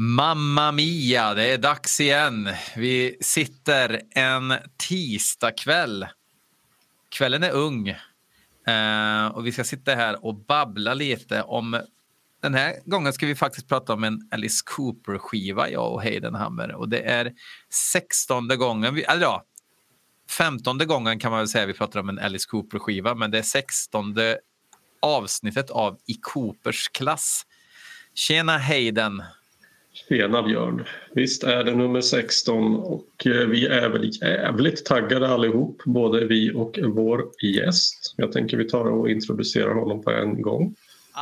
Mamma Mia, det är dags igen. Vi sitter en tisdagkväll. Kvällen är ung. Eh, och vi ska sitta här och babbla lite om... Den här gången ska vi faktiskt prata om en Alice Cooper-skiva, jag och Heidenhammer. Och det är sextonde gången, vi, eller ja, femtonde gången kan man väl säga vi pratar om en Alice Cooper-skiva, men det är sextonde avsnittet av I Coopers klass. Tjena Hayden! Tjena Björn! Visst är det nummer 16 och eh, vi är väl jävligt taggade allihop, både vi och vår gäst. Jag tänker vi tar och introducerar honom på en gång.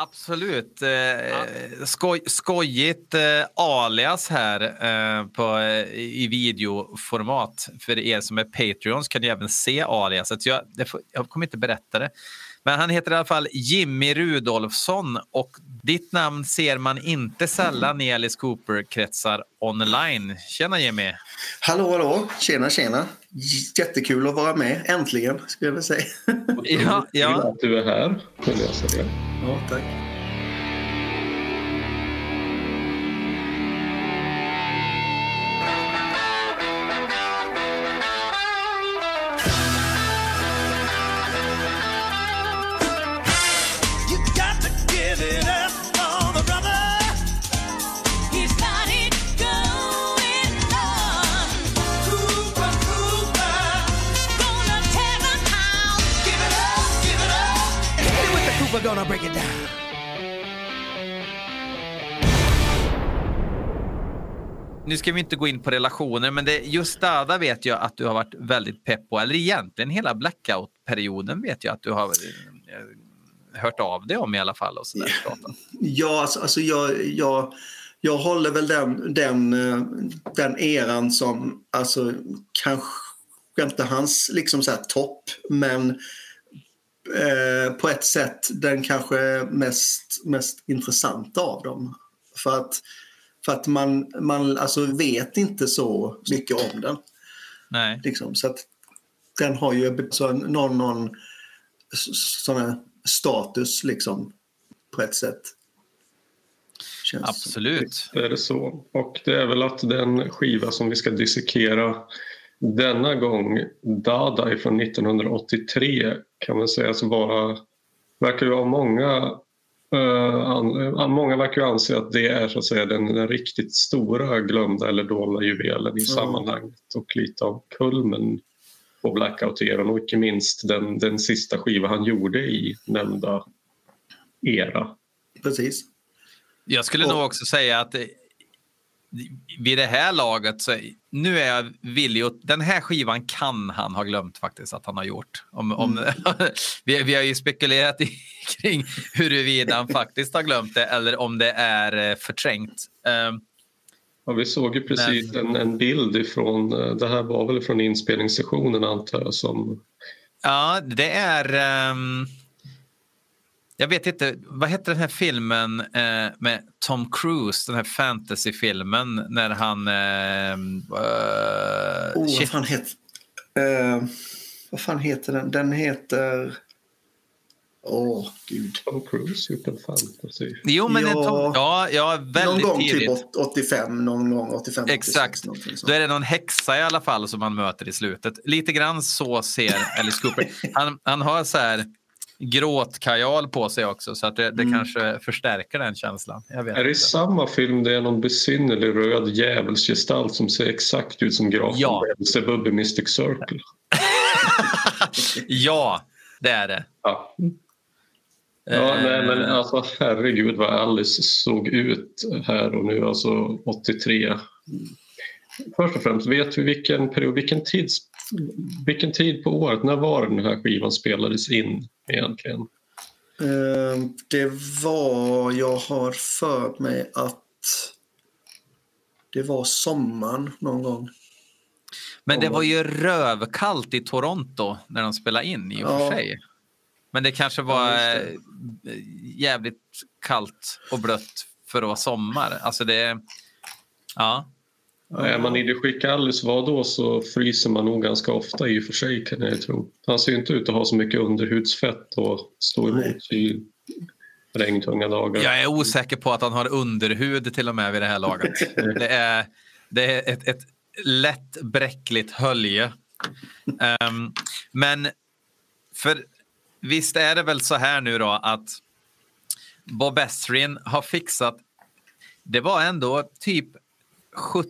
Absolut. Eh, skoj, skojigt eh, alias här eh, på, eh, i videoformat. För er som är Patreons kan ni även se aliaset. Jag, får, jag kommer inte berätta det. Men han heter i alla fall Jimmy Rudolfsson och ditt namn ser man inte sällan i Alice Cooper-kretsar online. Tjena Jimmy! Hallå, hallå! Tjena, tjena! Jättekul att vara med, äntligen, skulle jag vilja säga. ja, ja. att du är här, vill jag säga. Ja, tack. Gonna break it down. Nu ska vi inte gå in på relationer, men det, just Dada vet jag att du har varit väldigt pepp på. Eller egentligen hela blackout-perioden vet jag att du har eh, hört av dig om i alla fall. Och sådär, ja, alltså, alltså jag, jag, jag håller väl den, den, eh, den eran som alltså, kanske inte hans liksom så topp, men Eh, på ett sätt den kanske mest, mest intressanta av dem. För att, för att man, man alltså vet inte så mycket om den. Nej. Liksom, så att den har ju så någon, någon sån status liksom på ett sätt. Känns Absolut. Det är det så. Och det är väl att den skiva som vi ska dissekera denna gång Dada från 1983 kan man säga vara, verkar ju ha många Uh, an, många verkar ju anse att det är så att säga den, den riktigt stora glömda eller dolda juvelen i mm. sammanhanget och lite av kulmen på blackout-eran och inte minst den, den sista skiva han gjorde i nämnda era. Precis. Jag skulle och, nog också säga att vid det här laget så nu är jag villig att, den här skivan kan han ha glömt faktiskt att han har gjort. Om, om, mm. vi, vi har ju spekulerat i, kring huruvida han faktiskt har glömt det eller om det är eh, förträngt. Um, ja, vi såg ju precis men, en, en bild ifrån, eh, det här var väl från inspelningssessionen antar jag som... Ja, det är um, jag vet inte, vad hette den här filmen eh, med Tom Cruise, den här fantasyfilmen när han... Eh, uh, oh, vad fan heter... Uh, vad fan heter den? Den heter... Åh, oh, gud. Tom Cruise gjort en fantasy. Jo, men ja, Tom, ja, ja, väldigt Någon gång typ tidigt. typ 85, någon gång 85, Exakt. 86, Då är det någon häxa i alla fall som man möter i slutet. Lite grann så ser Alice Cooper. Han, han har så här gråtkajal på sig också så att det, det mm. kanske förstärker den känslan. är det inte. i samma film det är någon besynnerlig röd djävulsgestalt som ser exakt ut som grafen ja. Bubbe Mystic Circle? ja, det är det. Ja. Ja, nej, men alltså herregud vad Alice såg ut här och nu, alltså 83. Först och främst, vet vi vilken period, vilken, tids, vilken tid på året, när var den här skivan spelades in egentligen? Uh, det var, jag har för mig att det var sommaren någon gång. Men det var ju rövkallt i Toronto när de spelade in i och ja. för sig. Men det kanske var ja, det. Eh, jävligt kallt och blött för att vara sommar. Alltså det... Ja. Är man i det skick Alice var då så fryser man nog ganska ofta i och för sig kan jag tro. Han ser inte ut att ha så mycket underhudsfett att stå emot. I, regntunga dagar. Jag är osäker på att han har underhud till och med vid det här laget. det är, det är ett, ett lätt bräckligt hölje. Um, men för visst är det väl så här nu då att Bob Esrin har fixat. Det var ändå typ 70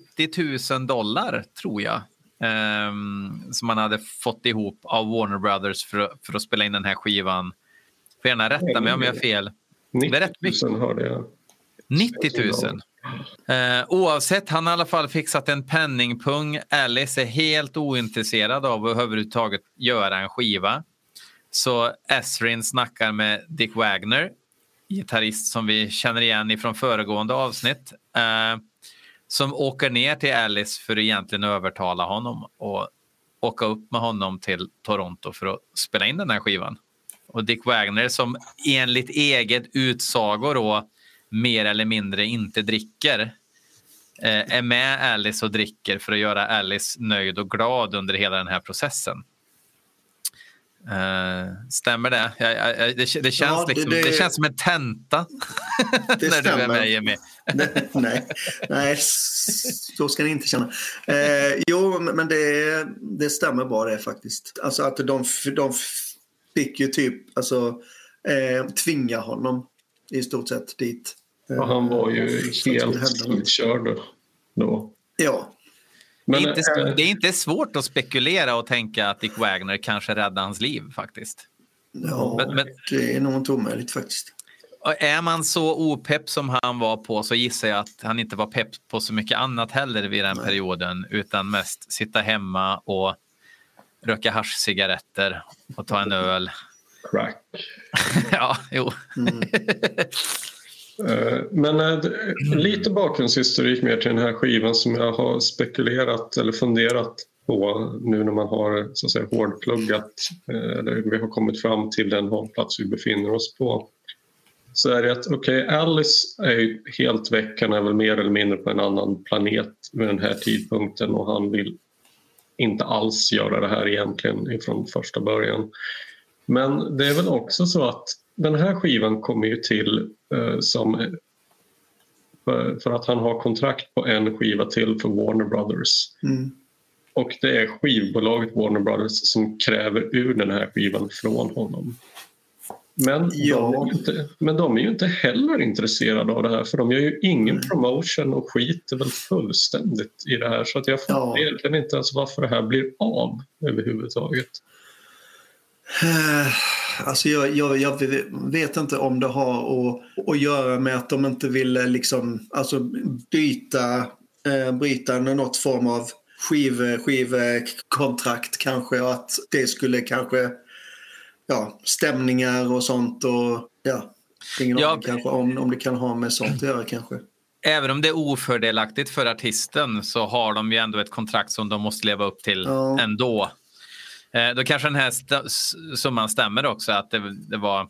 000 dollar tror jag um, som man hade fått ihop av Warner Brothers för, för att spela in den här skivan. Får gärna rätta mig om jag har fel. 90 det är rätt mycket. hörde jag. 90 000. Uh, oavsett, han har i alla fall fixat en penningpung. Alice är helt ointresserad av att överhuvudtaget göra en skiva. Så Esrin snackar med Dick Wagner, gitarrist som vi känner igen ifrån föregående avsnitt. Uh, som åker ner till Alice för att egentligen övertala honom och åka upp med honom till Toronto för att spela in den här skivan. Och Dick Wagner som enligt eget utsago då mer eller mindre inte dricker eh, är med Alice och dricker för att göra Alice nöjd och glad under hela den här processen. Uh, stämmer det? Jag, jag, det, det, känns ja, det, liksom, det, det, känns som en tenta när stämmer. du är med, Jimmy. nej, nej, så ska ni inte känna. Uh, jo, men det, det stämmer bra det faktiskt. Alltså att de, de fick ju typ alltså, uh, tvinga honom i stort sett dit. Ja, han var ju helt utkörd då. Ja. Men, det, är inte, äh, det är inte svårt att spekulera och tänka att Dick Wagner kanske räddade hans liv faktiskt. Ja, men, men, det är nog inte omöjligt faktiskt. Är man så opepp som han var på så gissar jag att han inte var pepp på så mycket annat heller vid den Nej. perioden utan mest sitta hemma och röka haschcigaretter och ta en öl. Crack. ja, jo. Mm. Eh, men eh, lite bakgrundshistorik mer till den här skivan som jag har spekulerat eller funderat på nu när man har så att säga, hårdpluggat eh, eller vi har kommit fram till den hållplats vi befinner oss på. Så är det att okej, okay, Alice är helt väck, han är väl mer eller mindre på en annan planet vid den här tidpunkten och han vill inte alls göra det här egentligen ifrån första början. Men det är väl också så att den här skivan kommer ju till eh, som för, för, att han har kontrakt på en skiva till för Warner Brothers. Mm. Och det är skivbolaget Warner Brothers som kräver ur den här skivan från honom. Men, ja. de inte, men de är ju inte heller intresserade av det här för de gör ju ingen mm. promotion och skiter väl fullständigt i det här så att jag fattar ja. egentligen inte ens varför det här blir av överhuvudtaget. Alltså jag, jag, jag, vet inte om det har att, att göra med att de inte ville liksom, alltså byta, eh, bryta något form av skiv, skivkontrakt kanske och att det skulle kanske, ja, stämningar och sånt och ja, ingen ja, kanske om, om det kan ha med sånt att göra kanske. Även om det är ofördelaktigt för artisten så har de ju ändå ett kontrakt som de måste leva upp till ja. ändå. Eh, då kanske den här st summan stämmer också, att det, det var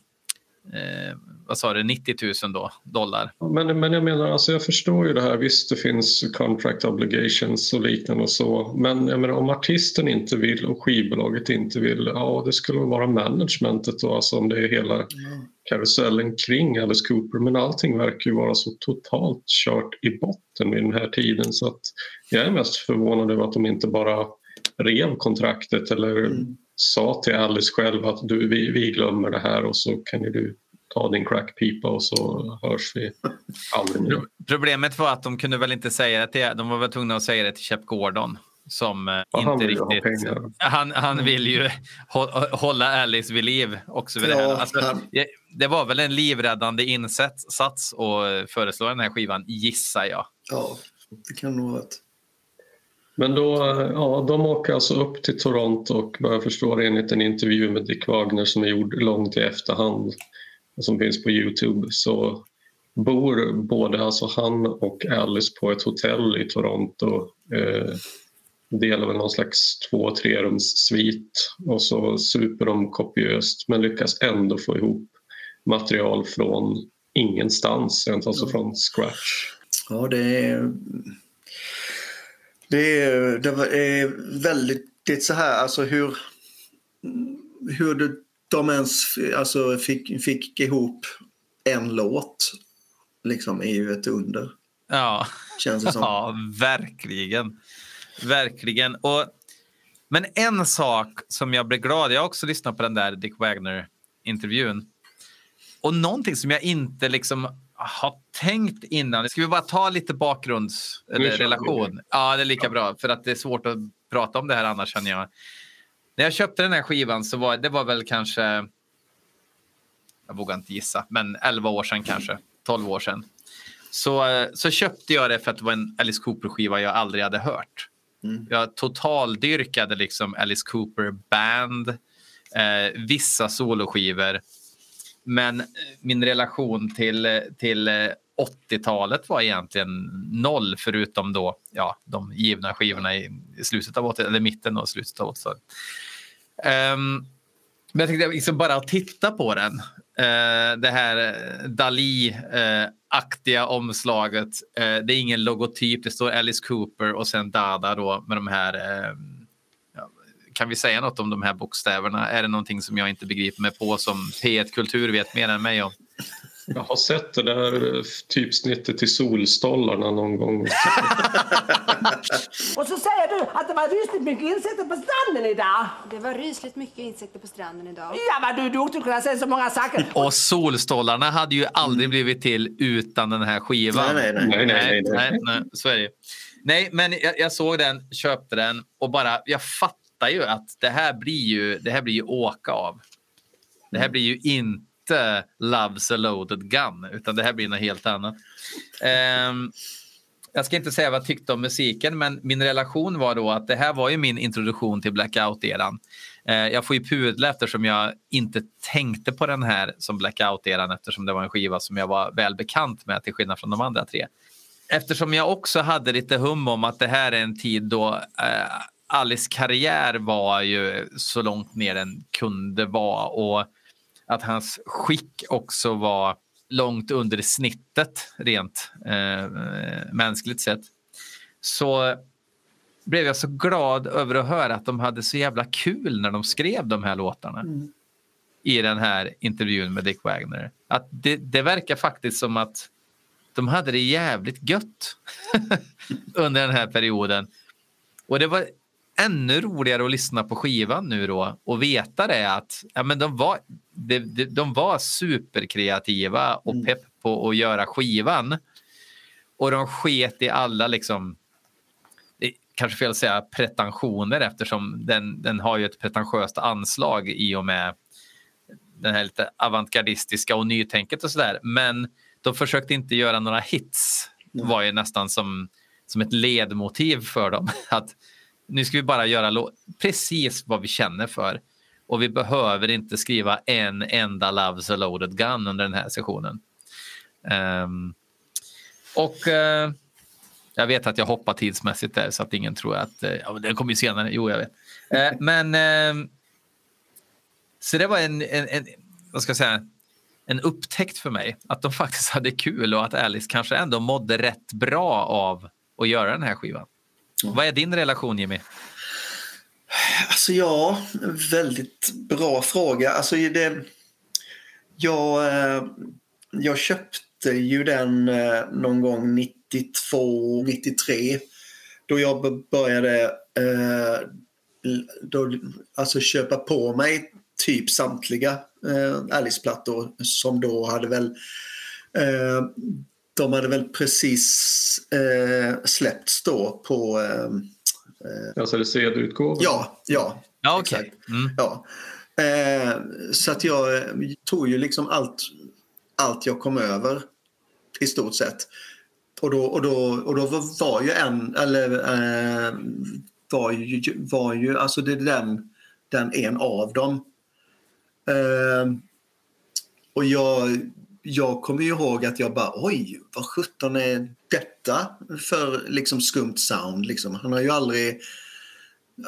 eh, vad sa du, 90 000 då, dollar. Men, men jag menar, alltså jag förstår ju det här. Visst, det finns contract obligations och liknande och så. Men jag menar, om artisten inte vill och skivbolaget inte vill, ja, det skulle vara managementet då, alltså om det är hela mm. karusellen kring Alice Cooper. Men allting verkar ju vara så totalt kört i botten vid den här tiden så att jag är mest förvånad över att de inte bara rev kontraktet eller mm. sa till Alice själv att du, vi, vi glömmer det här och så kan ju du ta din crackpipa och så hörs vi aldrig mer. Problemet var att de kunde väl inte säga det till, de var väl tvungna att säga det till Shep Gordon som eh, ja, inte riktigt... Han, han vill ju hålla Alice vid liv också. Vid ja, det, här. Alltså, det var väl en livräddande insats att föreslå den här skivan, gissar jag. Ja, det kan nog vara. Men då, ja, de åker alltså upp till Toronto och vad jag förstår enligt en intervju med Dick Wagner som är gjord långt i efterhand som finns på Youtube så bor både alltså han och Alice på ett hotell i Toronto. Eh, delar väl någon slags två trerumssvit och så super de kopiöst men lyckas ändå få ihop material från ingenstans, alltså från scratch. Ja, det är det är, det är väldigt det är så här, alltså hur, hur de ens alltså fick, fick ihop en låt liksom är ju ett under. Ja, Känns det som. ja verkligen. Verkligen. Och, men en sak som jag blev glad, jag har också lyssnat på den där Dick Wagner-intervjun. Och någonting som jag inte liksom har tänkt innan. Ska vi bara ta lite bakgrunds Nu eller kör vi. relation? Ja, det är lika bra. För att det är svårt att prata om det här annars känner jag. När jag köpte den här skivan så var det var väl kanske... Jag vågar inte gissa, men 11 år sedan kanske. 12 år sedan. Så, så köpte jag det för att det var en Alice Cooper-skiva jag aldrig hade hört. Mm. Jag totaldyrkade liksom Alice Cooper Band, eh, vissa soloskivor. Men eh, min relation till, eh, till eh, 80-talet var egentligen noll förutom då, ja, de givna skivorna i, i slutet av 80 eller mitten och slutet av 80-talet. Um, ehm, men jag tänkte liksom bara att titta på den. Uh, det här Dali-aktiga omslaget. Uh, det är ingen logotyp. Det står Alice Cooper och sen Dada då med de här. Eh, kan vi säga något om de här bokstäverna? Är det någonting som jag inte begriper mig på som P1 Kultur vet mer än mig om? Jag har sett det där typsnittet till solstollarna någon gång. Och så säger du att det var rysligt mycket insekter på stranden idag. Det var rysligt mycket insekter på stranden idag. Ja, vad du är duktig att kunna säga så många saker. Och Solstollarna hade ju aldrig blivit till utan den här skivan. Nej, nej, nej. Nej, nej, nej. nej. nej, nej, så är det. Nej, men jag, jag såg den, köpte den och bara, jag fattar ju att det här blir ju, det här blir ju åka av. Det här blir ju inte Love's a loaded gun, utan det här blir något helt annat. Ehm, jag ska inte säga vad jag tyckte om musiken, men min relation var då att det här var ju min introduktion till blackout-eran. Eh, jag får ju pudla eftersom jag inte tänkte på den här som blackout-eran eftersom det var en skiva som jag var väl bekant med till skillnad från de andra tre. Eftersom jag också hade lite hum om att det här är en tid då eh, Alice karriär var ju så långt ner den kunde vara och att hans skick också var långt under snittet rent eh, mänskligt sett. Så blev jag så glad över att höra att de hade så jävla kul när de skrev de här låtarna. I den här intervjun med Dick Wagner. Att det, det verkar faktiskt som att de hade det jävligt gött under den här perioden. Och det var ännu roligare att lyssna på skivan nu då och veta det att ja, men de, var, de, de, de var superkreativa och pepp på att göra skivan. Och de sket i alla liksom kanske fel att säga pretensioner eftersom den, den har ju ett pretentiöst anslag i och med den här lite avantgardistiska och nytänket och sådär. Men de försökte inte göra några hits. Det var ju nästan som, som ett ledmotiv för dem. Att nu ska vi bara göra precis vad vi känner för. Och vi behöver inte skriva en enda Love's a loaded gun under den här sessionen. Um, och uh, jag vet att jag hoppar tidsmässigt där så att ingen tror att uh, ja, men den kommer ju senare. Jo, jag vet. Uh, men ehm, så det var en, en, en, vad ska jag säga, en upptäckt för mig att de faktiskt hade kul och att Alice kanske ändå mådde rätt bra av att göra den här skivan. Vad är din relation Jimmy? Alltså ja, väldigt bra fråga. Alltså det, jag, eh, jag köpte ju den eh, någon gång 92, 93. Då jag började eh, då, alltså köpa på mig typ samtliga eh, Alice-plattor som då hade väl eh, de hade väl precis eh, släppts då på eh, Alltså det CD-utgåvan. Ja, ja. Ja, okej. exakt. Mm. Ja. Eh, så att jag eh, tog ju liksom allt, allt jag kom över i stort sett. Och då, och då, och då var, var ju en, eller eh, var ju, var ju alltså det är den, den en av dem. Eh, och jag, jag kommer ju ihåg att jag bara oj, vad sjutton är detta för liksom skumt sound? Liksom. Han har ju aldrig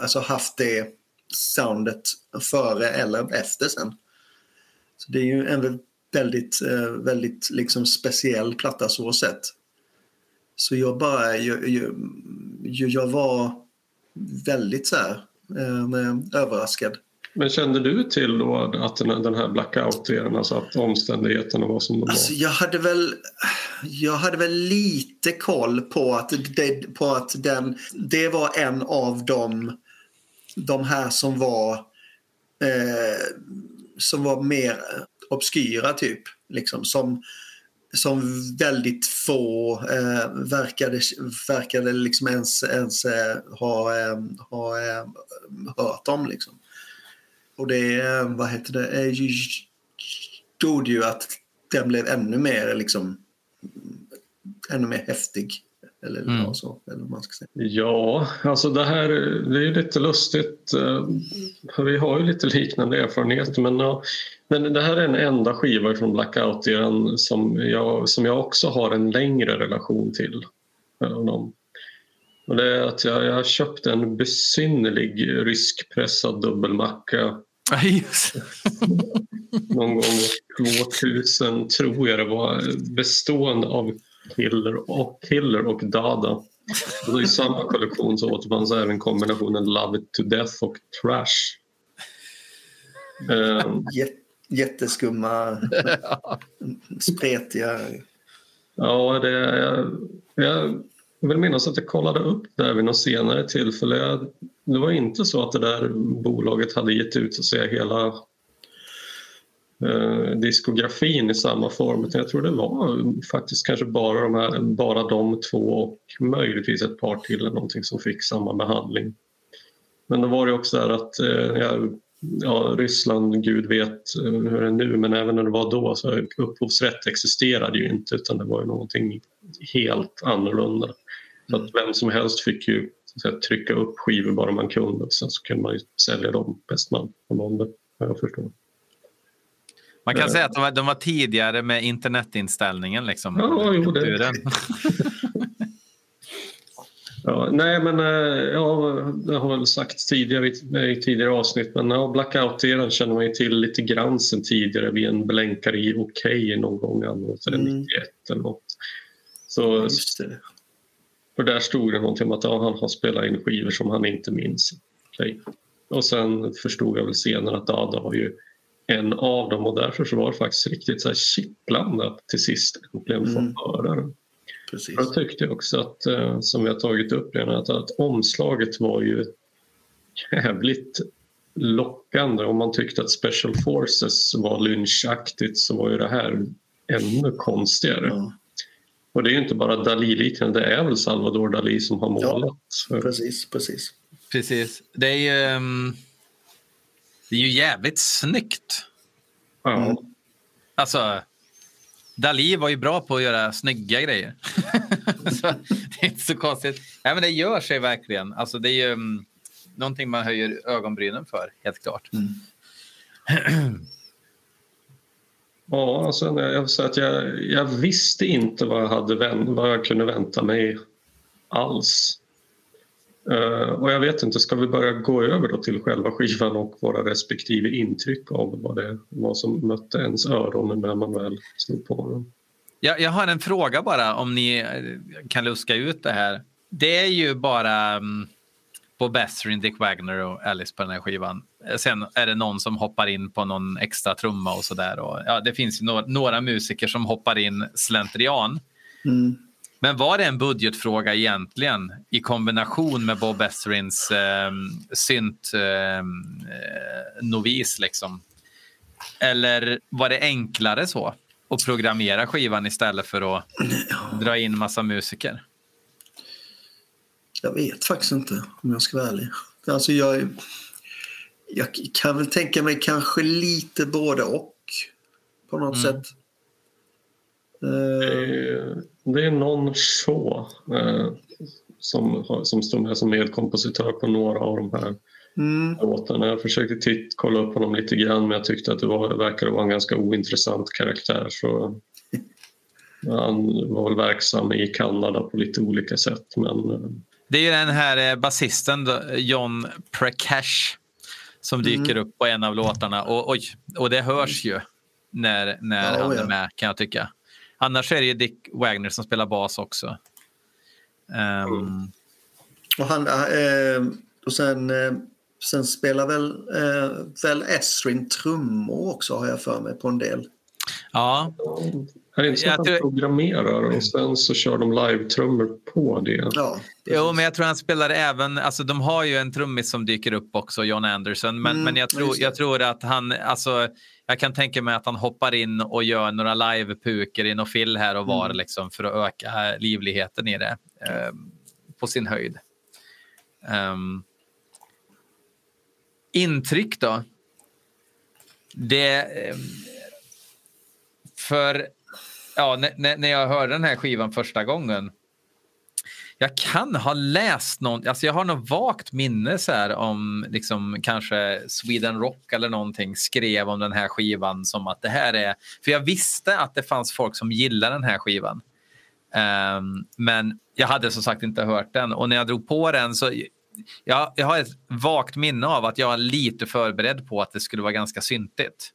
alltså, haft det soundet före eller efter sen. Så det är ju en väldigt, eh, väldigt liksom speciell platta så sett. Så jag bara, jag, jag, jag var väldigt så här, eh, överraskad men kände du till då att den, här blackout-eran, alltså att omständigheterna var som de var? Alltså, jag, hade väl, jag hade väl lite koll på att, det, på att den, det var en av de, de här som var, eh, som var mer obskyra typ. Liksom, som, som väldigt få eh, verkade, verkade liksom ens, ens eh, ha, eh, ha eh, hört om. Liksom. Och det, vad heter det, ju- gjorde ju att den blev ännu mer liksom ännu mer häftig. Eller Mm. ja, så, eller man ska säga. Ja, alltså det här det är ju lite lustigt. eh, Vi har ju lite liknande erfarenheter men, ja, men det här är en enda skiva från Blackout-eran som jag, som jag också har en längre relation till. eh. Och det är att jag, jag köpte en besynnerlig ryskpressad dubbelmacka Ja, just. någon gång 2000 tror jag det var bestående av Killer och, Killer och Dada. Och I samma kollektion så återfanns även kombinationen Love it to death och Trash. Jät, jätteskumma, spretiga. ja, det, jag, jag vill minnas att jag kollade upp det här vid något senare tillfälle. Jag, det var inte så att det där bolaget hade gett ut så att säga, hela eh, diskografin i samma form. Utan jag tror det var faktiskt kanske bara de, här, bara de två och möjligtvis ett par till eller någonting som fick samma behandling. Men då var det också där att eh, jag, ja, Ryssland, gud vet eh, hur det är nu, men även när det var då så upphovsrätt existerade ju inte utan det var ju någonting helt annorlunda. Så att vem som helst fick ju så att trycka upp skivor bara man kunde och sen så kunde man ju sälja dem bäst man vad jag förstår. Man kan säga att de var, de var tidigare med internetinställningen. Liksom, Ja, jo, det-. Ja, nej, men eh, ja, det har väl sagts tidigare i, tidigare avsnitt men ja, Blackout-eran känner man ju till lite grann sen tidigare vid en blänkare i Okej någon gång, anno Mm. 91 eller något. Så, Det. för där stod det någonting om att ja, han har spelat in skivor som han inte minns. Okej. Och sen förstod jag väl senare att Dada var ju en av dem och därför så var det faktiskt riktigt så här kittlande att till sist äntligen få Mm. höra den. Precis. Jag tyckte också att, eh, som vi har tagit upp redan, att, att omslaget var ju jävligt lockande. Om man tyckte att Special Forces var lynchaktigt så var ju det här ännu konstigare. Ja, Och det är ju inte bara Dalí-liknande, det är väl Salvador Dalí som har målat. precis, precis. Precis. Det är ju, ehm, det är ju jävligt snyggt. Ja. Mm. Alltså, Dalí var ju bra på att göra snygga grejer. så, det är inte så konstigt. Nej, men det gör sig verkligen. Alltså, det är ju um, någonting man höjer ögonbrynen för, helt klart. Ja, alltså, jag, så att jag, jag visste inte vad jag, hade vänt, vad jag kunde vänta mig alls. Uh, och jag vet inte, ska vi börja gå över då till själva skivan och våra respektive intryck av vad det vad som mötte ens öron när man väl slog på den? Jag, jag har en fråga bara, om ni kan luska ut det här. Det är ju bara um, Bob Ezrin, Dick Wagner och Alice på den här skivan. Sen är det någon som hoppar in på någon extra trumma och sådär. Ja, det finns några, några musiker som hoppar in slentrian. Mm. Men var det en budgetfråga egentligen i kombination med Bob Ezrins eh, synt eh, eh, novis liksom? Eller var det enklare så att programmera skivan istället för att dra in massa musiker? Jag vet faktiskt inte om jag ska vara ärlig. Alltså jag, jag kan väl tänka mig kanske lite både och på något Mm. sätt. Eh, Eh, Det är någon Shaw eh, som, som står med som medkompositör på några av de här mm, låtarna. Jag försökte titt, kolla upp honom lite grann men jag tyckte att det var, verkade vara en ganska ointressant karaktär. Så han var väl verksam i Kanada på lite olika sätt. Men eh, Det är ju den här eh, basisten John Prakash som dyker upp på en av låtarna. Och, oj, och det hörs ju när, när Ja, han ja. är med kan jag tycka. Annars är det ju Dick Wagner som spelar bas också. Ehm, och, han, eh, och sen eh, Sen spelar väl, eh, väl Esrin trummor också har jag för mig på en del. Ja, Är det inte så att tror- programmerar och sen så kör de live-trummor på det? Ja, Jo, men jag tror han spelar även, alltså de har ju en trummis som dyker upp också, John Anderson, men, Mm, men jag, ja, tror, jag tror att han, alltså jag kan tänka mig att han hoppar in och gör några live-puker i något fill här och var Mm. liksom för att öka livligheten i det eh, på sin höjd. Ehm, intryck då? Det... ehm, för ja, när- när, jag hörde den här skivan första gången jag kan ha läst någon, alltså jag har något vagt minne så här om liksom kanske Sweden Rock eller någonting skrev om den här skivan som att det här är, för jag visste att det fanns folk som gillar den här skivan. Um, men jag hade som sagt inte hört den och när jag drog på den så jag, jag har ett vagt minne av att jag är lite förberedd på att det skulle vara ganska syntigt.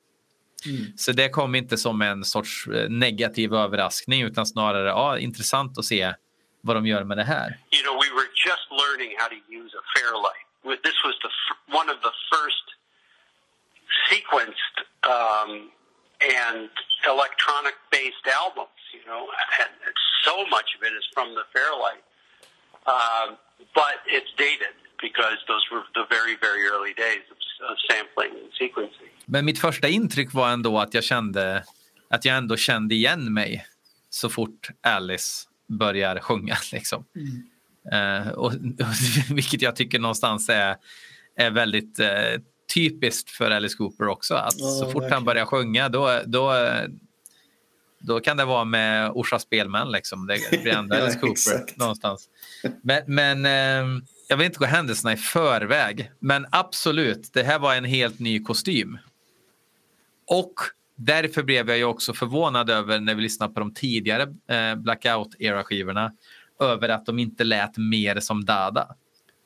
Så det kom inte som en sorts eh, negativ överraskning utan snarare ja, intressant att se vad de gör med det här. you know, we were just learning how to use a Fairlight. This was the one of the first sequenced um, and electronic-based albums. You know, and so much of it is from the Fairlight, um, but it's dated because those were the very, very early days of, of sampling and sequencing. Men mitt första intryck var ändå att jag kände att jag ändå kände igen mig så fort Alice börjar sjunga. Liksom. Eh, och, vilket jag tycker någonstans är, är väldigt eh, typiskt för Alice Cooper också. Att Ja, så fort han verkligen. börjar sjunga då, då, då kan det vara med Orsa Spelmän. Liksom. Det blir ändå Alice Cooper någonstans. Men, men eh, jag vill inte gå händelserna i förväg. Men absolut, det här var en helt ny kostym. Och därför blev jag ju också förvånad över när vi lyssnade på de tidigare eh, Blackout-era-skivorna över att de inte lät mer som Dada.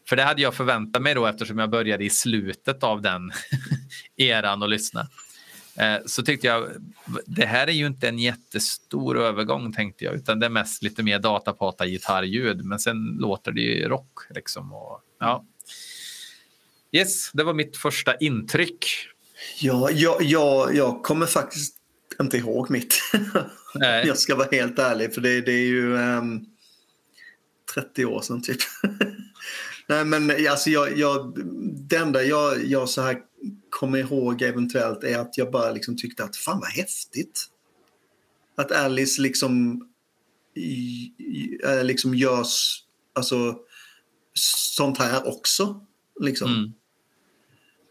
För det hade jag förväntat mig då eftersom jag började i slutet av den eran och lyssna. Eh, så tyckte jag, det här är ju inte en jättestor övergång tänkte jag, utan det är mest lite mer datapata gitarrljud, men sen låter det ju rock liksom. Och, ja. Yes, det var mitt första intryck. Ja, jag, jag, jag kommer faktiskt inte ihåg mitt. Nej. jag ska vara helt ärlig, för det, det är ju ehm, 30 år sedan typ. Nej, men alltså jag, jag, det enda jag, jag så här kommer ihåg eventuellt är att jag bara liksom tyckte att fan vad häftigt. Att Alice liksom, eh, liksom görs alltså, sånt här också. Liksom. Mm.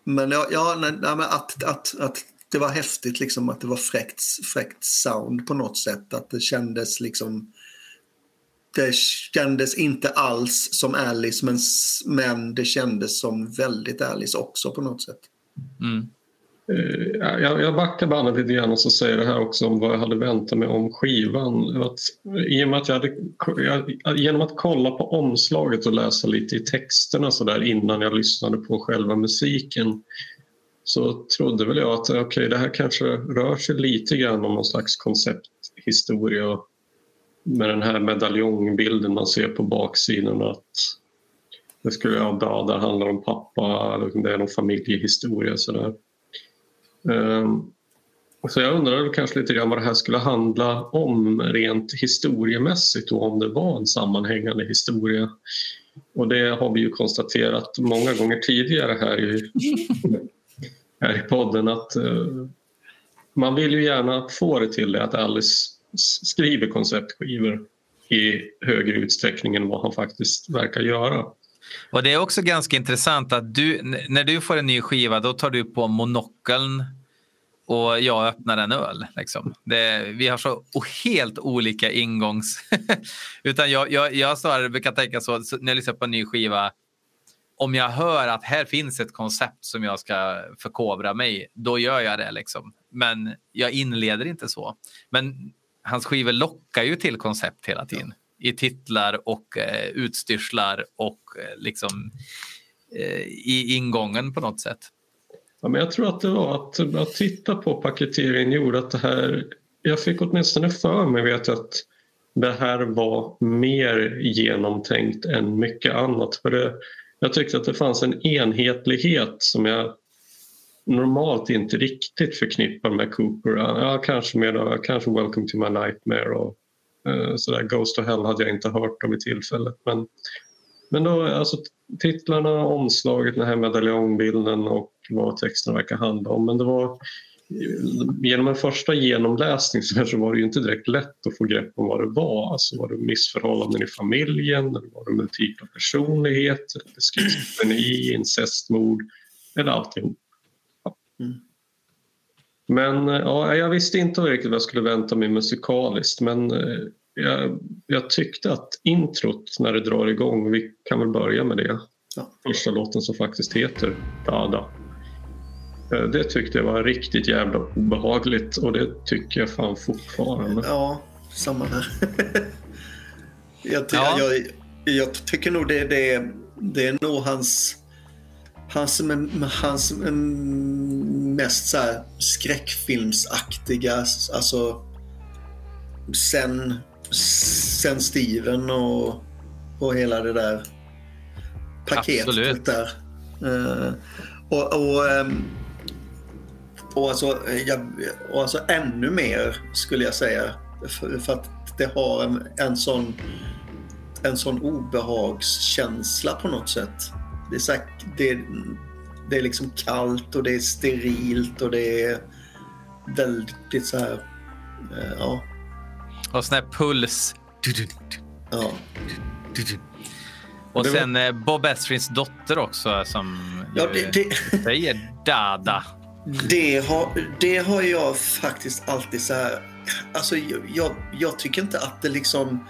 Men ja, ja nej, nej, men att, att, att det var häftigt liksom att det var fräckt, fräckt sound på något sätt. Att det kändes liksom... Det kändes inte alls som Alice men, men det kändes som väldigt Alice också på något sätt. Mm. Eh, Jag, jag backar bandet lite grann och så säger det här också om vad jag hade väntat mig om skivan. Att, i och med att jag hade, jag, genom att kolla på omslaget och läsa lite i texterna så där innan jag lyssnade på själva musiken så trodde väl jag att okay, det här kanske rör sig lite grann om någon slags koncepthistoria och med den här medaljongbilden man ser på baksidan att det skulle ja, Dada handlar om pappa, det är någon familjehistoria sådär. Ehm, Så jag undrade kanske lite grann vad det här skulle handla om rent historiemässigt och om det var en sammanhängande historia. Och det har vi ju konstaterat många gånger tidigare här i, här i podden att eh, man vill ju gärna få det till det att Alice skriver konceptskivor i högre utsträckning än vad han faktiskt verkar göra. Och det är också ganska intressant att du, när du får en ny skiva då tar du på monokeln och jag öppnar en öl. Liksom. Det, vi har så helt olika ingångs... Utan jag, jag, jag snarare brukar tänka så, när jag lyssnar på en ny skiva om jag hör att här finns ett koncept som jag ska förkovra mig, i, då gör jag det. Liksom. Men jag inleder inte så. Men hans skivor lockar ju till koncept hela tiden. I titlar och eh, utstyrslar och eh, liksom eh, i ingången på något sätt. Ja, men jag tror att det var att, att titta på paketeringen gjorde att det här... Jag fick åtminstone för mig vet att det här var mer genomtänkt än mycket annat. För det, jag tyckte att det fanns en enhetlighet som jag normalt inte riktigt förknippar med Cooper. Ja, kanske med kanske Welcome to my nightmare och uh, sådär. Ghost of Hell hade jag inte hört om i tillfället. Men, men då, alltså, titlarna, omslaget, den här medaljongbilden och vad texten verkar handla om. Men det var genom en första genomläsning så var det ju inte direkt lätt att få grepp om vad det var. Alltså var det missförhållanden i familjen, eller var det multipla personligheter, schizofreni, incestmord eller alltihop. Mm. Men ja, jag visste inte riktigt vad jag skulle vänta mig musikaliskt men eh, jag, jag, tyckte att introt när det drar igång, vi kan väl börja med det. Ja. Första låten som faktiskt heter Dada. Eh, det tyckte jag var riktigt jävla obehagligt och det tycker jag fan fortfarande. Ja, samma här. jag, ty ja. jag, jag, tycker nog det, det, det är nog hans, hans, hans mest så här skräckfilmsaktiga, alltså sen, sen Steven och, och hela det där paketet Absolut. där. Uh, och, och um, och alltså, jag, och alltså ännu mer skulle jag säga. För, för att det har en, en sån en sån obehagskänsla på något sätt. Det är, så här, det, det är liksom kallt och det är sterilt och det är väldigt så här, eh, ja. Och sån här puls. Ja. Och sen eh, Bob Esrins dotter också som ja, det, det... säger Dada. Det har, det har jag faktiskt alltid så här... Alltså jag, jag tycker inte att det liksom...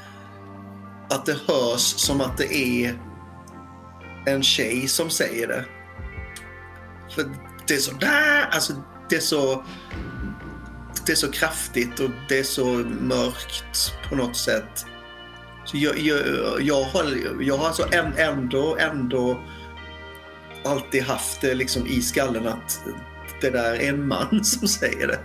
Att det hörs som att det är en tjej som säger det. För det är så... Alltså, det är så... Det är så kraftigt och det är så mörkt på något sätt. Så jag, jag, jag har, jag har alltså ändå, ändå alltid haft det liksom i skallen att det där är en man som säger det.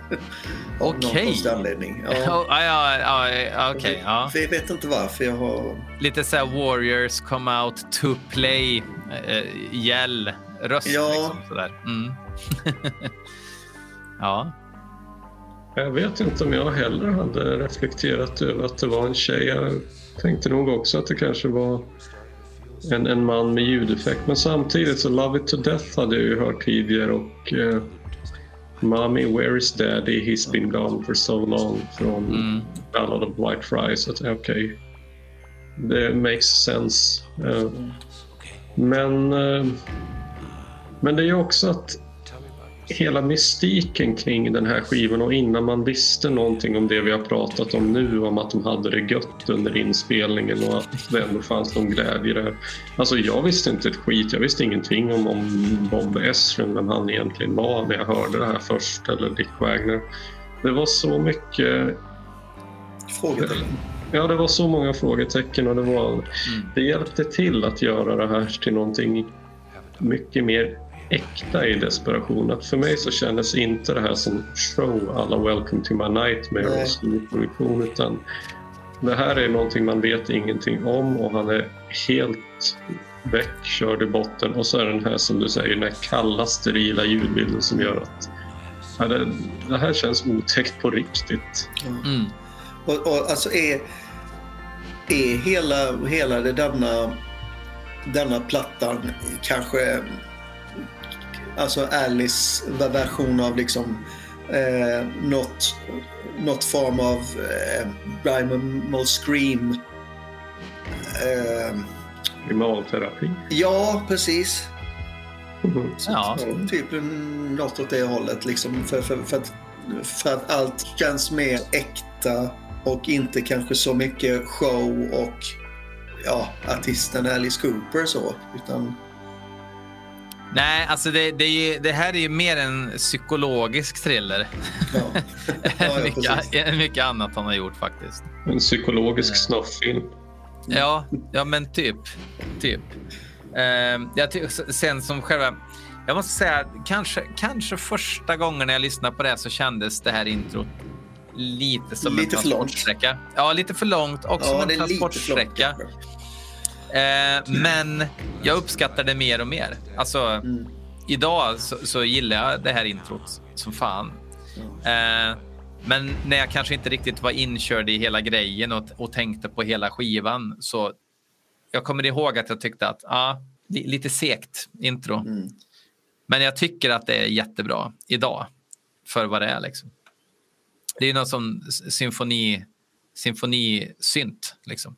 Okej. Okay. anledning. Ja. ja, ja, ja, okay, ja. Jag vet inte varför jag har... Lite så här Warriors come out to play, äh, gäll, röst ja. liksom sådär. Mm. ja. Jag vet inte om jag heller hade reflekterat över att det var en tjej. Jag tänkte nog också att det kanske var en, en man med ljudeffekt. Men samtidigt så Love it to death hade jag ju hört tidigare och eh, Mommy, where is daddy? He's been gone for so long från mm. Ballad of White Fries. Okej, okay. det makes sense. Uh, men, uh, men det är ju också att hela mystiken kring den här skivan och innan man visste någonting om det vi har pratat om nu, om att de hade det gött under inspelningen och att det ändå fanns någon glädje där. Alltså jag visste inte ett skit, jag visste ingenting om, om Bob Esrin, vem han egentligen var när jag hörde det här först, eller Dick Wagner. Det var så mycket... Frågetecken. Ja, det var så många frågetecken och det, var, mm. det hjälpte till att göra det här till någonting mycket mer äkta i desperation. Att för mig så kändes inte det här som show alla Welcome to my nightmare och storproduktion utan det här är någonting man vet ingenting om och han är helt väck, körd i botten och så är den här som du säger den här kalla sterila ljudbilden som gör att ja, det, det, här känns otäckt på riktigt. Mm. Och, och alltså är, är hela, hela det denna, denna plattan kanske alltså Alice version av liksom eh, något, något form av eh, primal scream. Eh, Primalterapi? Ja, precis. Mm. Ja. Typ något åt det hållet. Liksom, för, för, för, att, för att allt känns mer äkta och inte kanske så mycket show och ja, artisten Alice Cooper så. Utan Nej, alltså det, det, är, det, här är ju mer en psykologisk thriller. Ja. Ja, mycket, mycket, annat han har gjort faktiskt. En psykologisk snofffilm. Ja, ja men typ. typ. Uh, jag sen som själva... Jag måste säga, kanske, kanske första gången när jag lyssnade på det så kändes det här introt lite som lite en transportsträcka. Ja, lite för långt och ja, som en transportsträcka. Eh, men jag uppskattar det mer och mer. Alltså, Idag så, så gillar jag det här introt som fan. Eh, men när jag kanske inte riktigt var inkörd i hela grejen och, och tänkte på hela skivan så jag kommer ihåg att jag tyckte att ja, li- lite segt intro. Men jag tycker att det är jättebra idag för vad det är. Liksom. Det är någon som symfoni, symfonisynt. Liksom.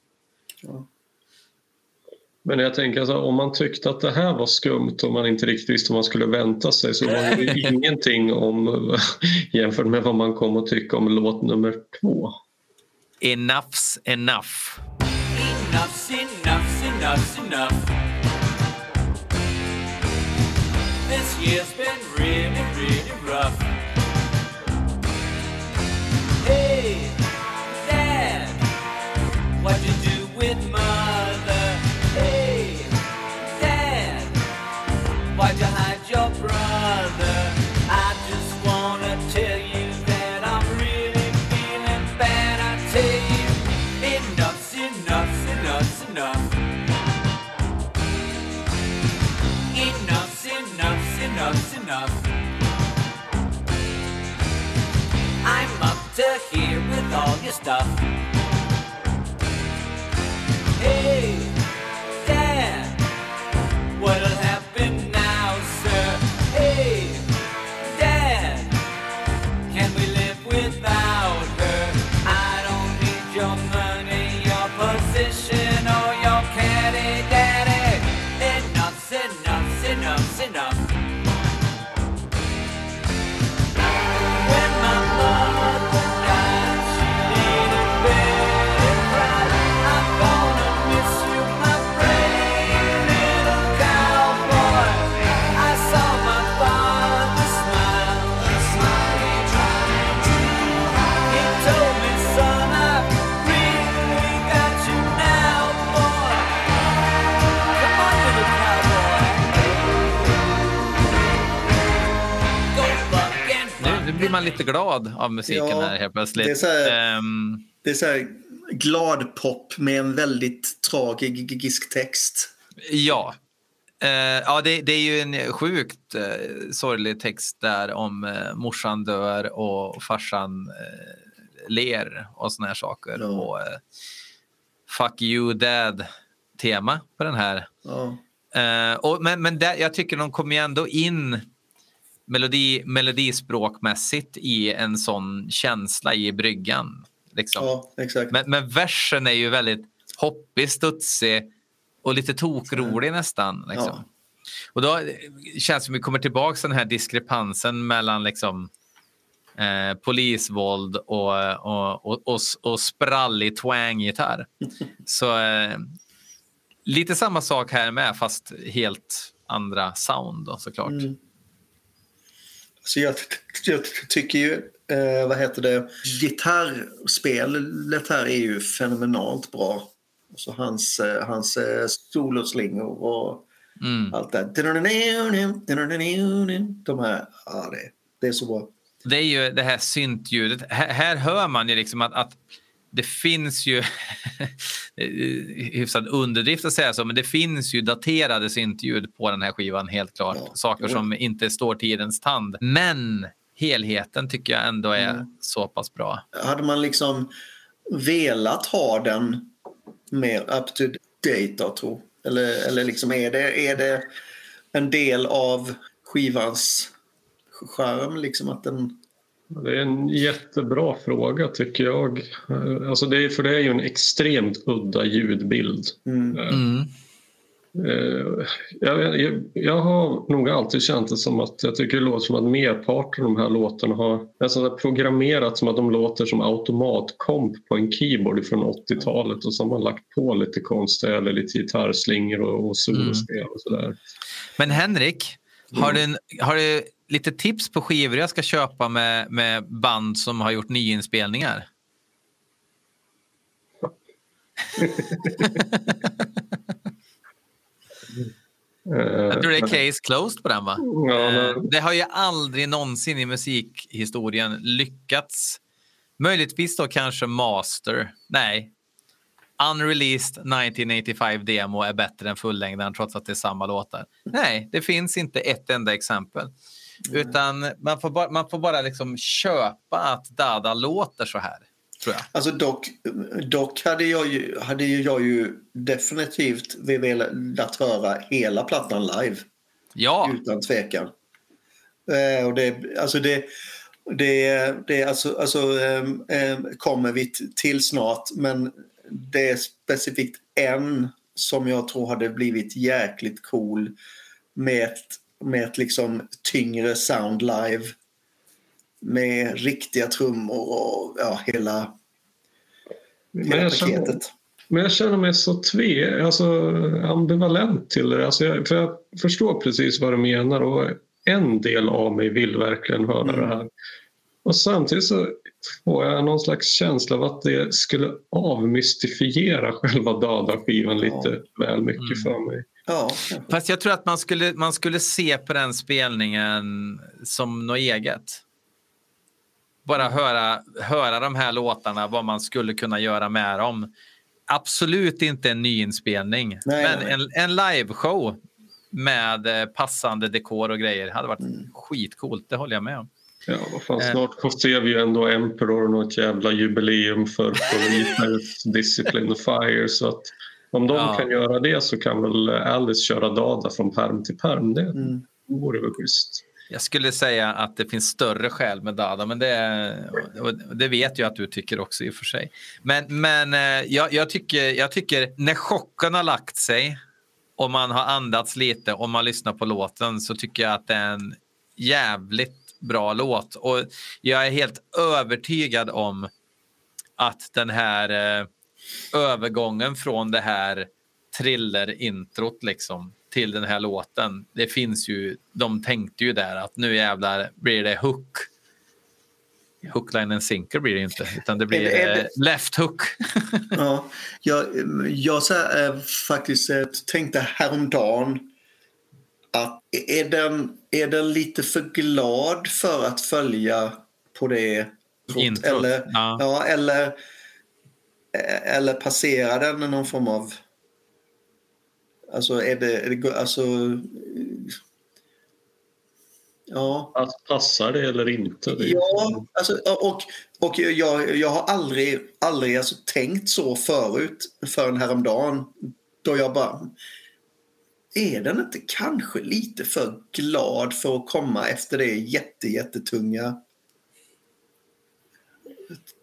Men jag tänker alltså, om man tyckte att det här var skumt och man inte riktigt visste vad man skulle vänta sig så var det ingenting om jämfört med vad man kom att tycka om låt nummer två. Enough's enough. Enough's enough's enough's enough. This year's been really, really rough. Hey, Dad, what'd you do with Mother? Here with all your stuff. Hey, lite glad av musiken Ja, här helt plötsligt. det är så här- Ehm, Det är så här glad pop med en väldigt tragisk text. Ja. Eh, ja, det, det är ju en sjukt eh, sorglig text där om eh, morsan dör och farsan eh, ler och såna här saker. Ja. Och eh, fuck you dad-tema på den här. Ja. Och, men men där, jag tycker de kommer ju ändå in melodi, melodispråkmässigt i en sån känsla i bryggan. Liksom. ja, exakt. Men, men versen är ju väldigt hoppig, studsig och lite tokrolig nästan. Liksom. Ja. Och då känns det som vi kommer tillbaka till den här diskrepansen mellan liksom, eh, polisvåld och, och, och, och, och sprallig twang-gitarr. Så eh, lite samma sak här med, fast helt andra sound då, såklart. Mm. Så jag, jag tycker ju, eh, vad heter det, gitarrspelet här är ju fenomenalt bra. Och så hans, eh, hans eh, soloslingor och Mm. allt det. De här, ja det, det är så bra. det är ju det här syntljudet. Här, här hör man ju liksom att, att det finns ju, hyfsad underdrift att säga så, men det finns ju daterade syntljud på den här skivan helt klart. Ja, Saker som inte står tidens tand. Men helheten tycker jag ändå är Mm. så pass bra. Hade man liksom velat ha den mer up to date då, tro? Eller, eller liksom är det, är det en del av skivans charm liksom att den... Det är en jättebra fråga tycker jag. Eh, Alltså det är, för det är ju en extremt udda ljudbild. Mm. Mm. Eh, Jag, jag, jag har nog alltid känt det som att jag tycker det låter som att merparten av de här låtarna har nästan så här programmerat som att de låter som automatkomp på en keyboard från 80-talet och så har man lagt på lite konstiga eller lite gitarrslingor och, och solospel och sådär. Men Henrik, har, du en, har du lite tips på skivor jag ska köpa med, med band som har gjort nyinspelningar? Jag tror det är case closed på den va? Ja, Eh, Det har ju aldrig någonsin i musikhistorien lyckats. Möjligtvis då kanske Master. Nej. unreleased 1985 demo är bättre än fullängden trots att det är samma låtar. Nej, det finns inte ett enda exempel. Utan man får bara, man får bara liksom köpa att Dada låter så här, tror jag. Alltså dock, dock hade, jag ju, hade jag ju definitivt velat höra hela plattan live. Ja, Utan tvekan. Eh, och det, alltså det, det, det alltså, alltså, ehm, kommer vi till snart. Men det är specifikt en som jag tror hade blivit jäkligt cool med ett, med ett liksom tyngre sound live. Med riktiga trummor och ja, hela, Men hela jag, känner, paketet. men jag känner mig så tve, alltså, ambivalent till det. Alltså jag, för jag förstår precis vad du menar och en del av mig vill verkligen höra Mm. det här. Och samtidigt så får jag någon slags känsla av att det skulle avmystifiera själva Dada-skivan lite väl mycket Mm. för mig. Ja, fast jag tror att man skulle, man skulle se på den spelningen som något eget. Bara höra, höra de här låtarna, vad man skulle kunna göra med dem. Absolut inte en nyinspelning, Nej, men nej, en, en liveshow med eh, passande dekor och grejer hade varit Mm. skitcoolt, det håller jag med om. Ja, vad fan, Eh. snart ser vi ju ändå Emperor något jävla jubileum för Prometheus, Discipline Fire. Så att om de Ja. kan göra det så kan väl Alice köra Dada från perm till perm. Det Mm. vore väl schysst. Jag skulle säga att det finns större skäl med Dada, men det, och det vet jag att du tycker också i och för sig. Men, men eh, jag, jag, tycker, jag tycker när chocken har lagt sig och man har andats lite och man lyssnar på låten så tycker jag att det är en jävligt bra låt. Och jag är helt övertygad om att den här eh, övergången från det här thriller-introt liksom, till den här låten. Det finns ju, de tänkte ju där att nu jävlar blir det hook. Hookline and sinker blir det inte, utan det blir Är det- är det- left hook. Ja, jag, jag så här, eh, faktiskt eh, tänkte häromdagen att är den, är den lite för glad för att följa på det Introt, Eller, ja. ja. eller, eller passerar den någon form av... Alltså är det... Är det alltså, ja. Att passar det eller inte? Det Ja, alltså, och, och jag, jag har aldrig, aldrig alltså, tänkt så förut förrän häromdagen. Då jag bara... Är den inte kanske lite för glad för att komma efter det jätte, jättetunga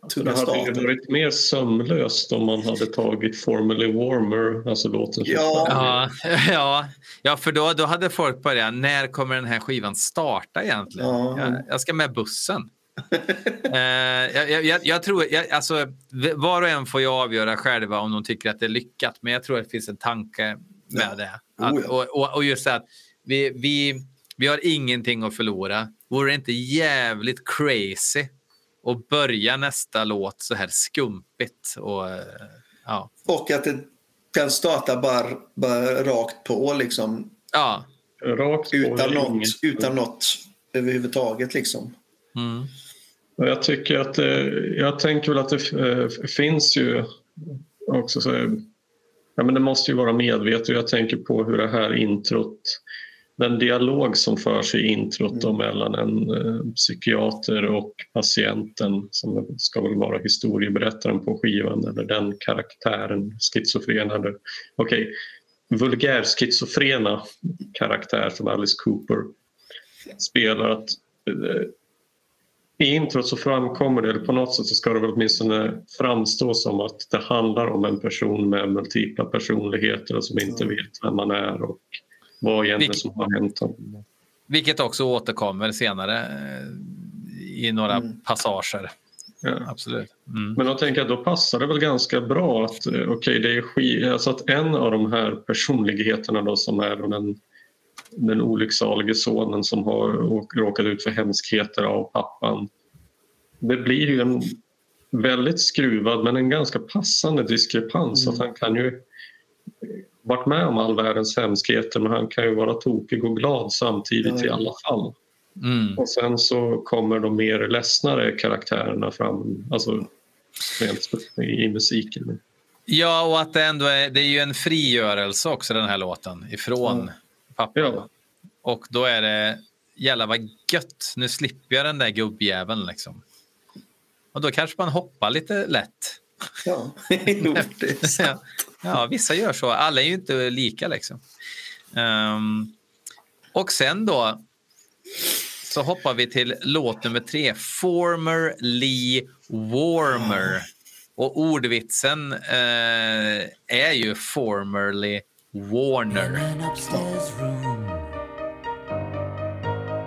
Det tunga hade ju varit mer sömlöst om man hade tagit Formally Warmer, alltså låten Ja. Ja, ja, ja för då, då hade folk börjat, när kommer den här skivan starta egentligen? Ja. Jag, jag ska med bussen. Eh, jag, jag- jag, jag tror, jag, alltså, var och en får ju avgöra själva om de tycker att det är lyckat, men jag tror att det finns en tanke med Ja. det. Att, Oh, ja. och, och, och just det att vi, vi, vi har ingenting att förlora. Vore det inte jävligt crazy att börja nästa låt så här skumpigt? Och, eh, ja. Och att det, den startar bara, bara rakt på liksom. ja. Rakt på Utan något, utan något överhuvudtaget liksom. Mm. Och Jag tycker att det, jag tänker väl att det eh, finns ju också så ja, men det måste ju vara medvetet. Jag tänker på hur det här introt, den dialog som förs i introt då mellan en eh, psykiater och patienten som ska väl vara historieberättaren på skivan eller den karaktären, schizofren eller okej, vulgär schizofrena karaktär som Alice Cooper spelar att eh, i introt så framkommer det, eller på något sätt så ska det väl åtminstone framstå som att det handlar om en person med multipla personligheter och som inte vet vem man är och vad egentligen Vilket- som har hänt. Vilket också återkommer senare eh, i några Mm. passager. Ja. Absolut. Mm. Men då tänker jag då passar det väl ganska bra att eh, okej, det är sk- alltså att en av de här personligheterna då som är då den, den olycksalige sonen som har råkat ut för hemskheter av pappan. Det blir ju en väldigt skruvad men en ganska passande diskrepans. Att han kan ju varit med om all världens hemskheter men han kan ju vara tokig och glad samtidigt Ja, i alla fall. Mm. Och sen så kommer de mer ledsnare karaktärerna fram, alltså rent i musiken. Ja, och att det ändå är, det är ju en frigörelse också den här låten ifrån pappa. Ja. Och då är det, jävlar vad gött, nu slipper jag den där gubbjäveln liksom. Och då kanske man hoppar lite lätt. Ja, jo, det är sant. ja, vissa gör så. Alla är ju inte lika liksom. Ehm, och sen då så hoppar vi till låt nummer tre, Former Lee Warmer. Och ordvitsen eh, är ju formerly Warner.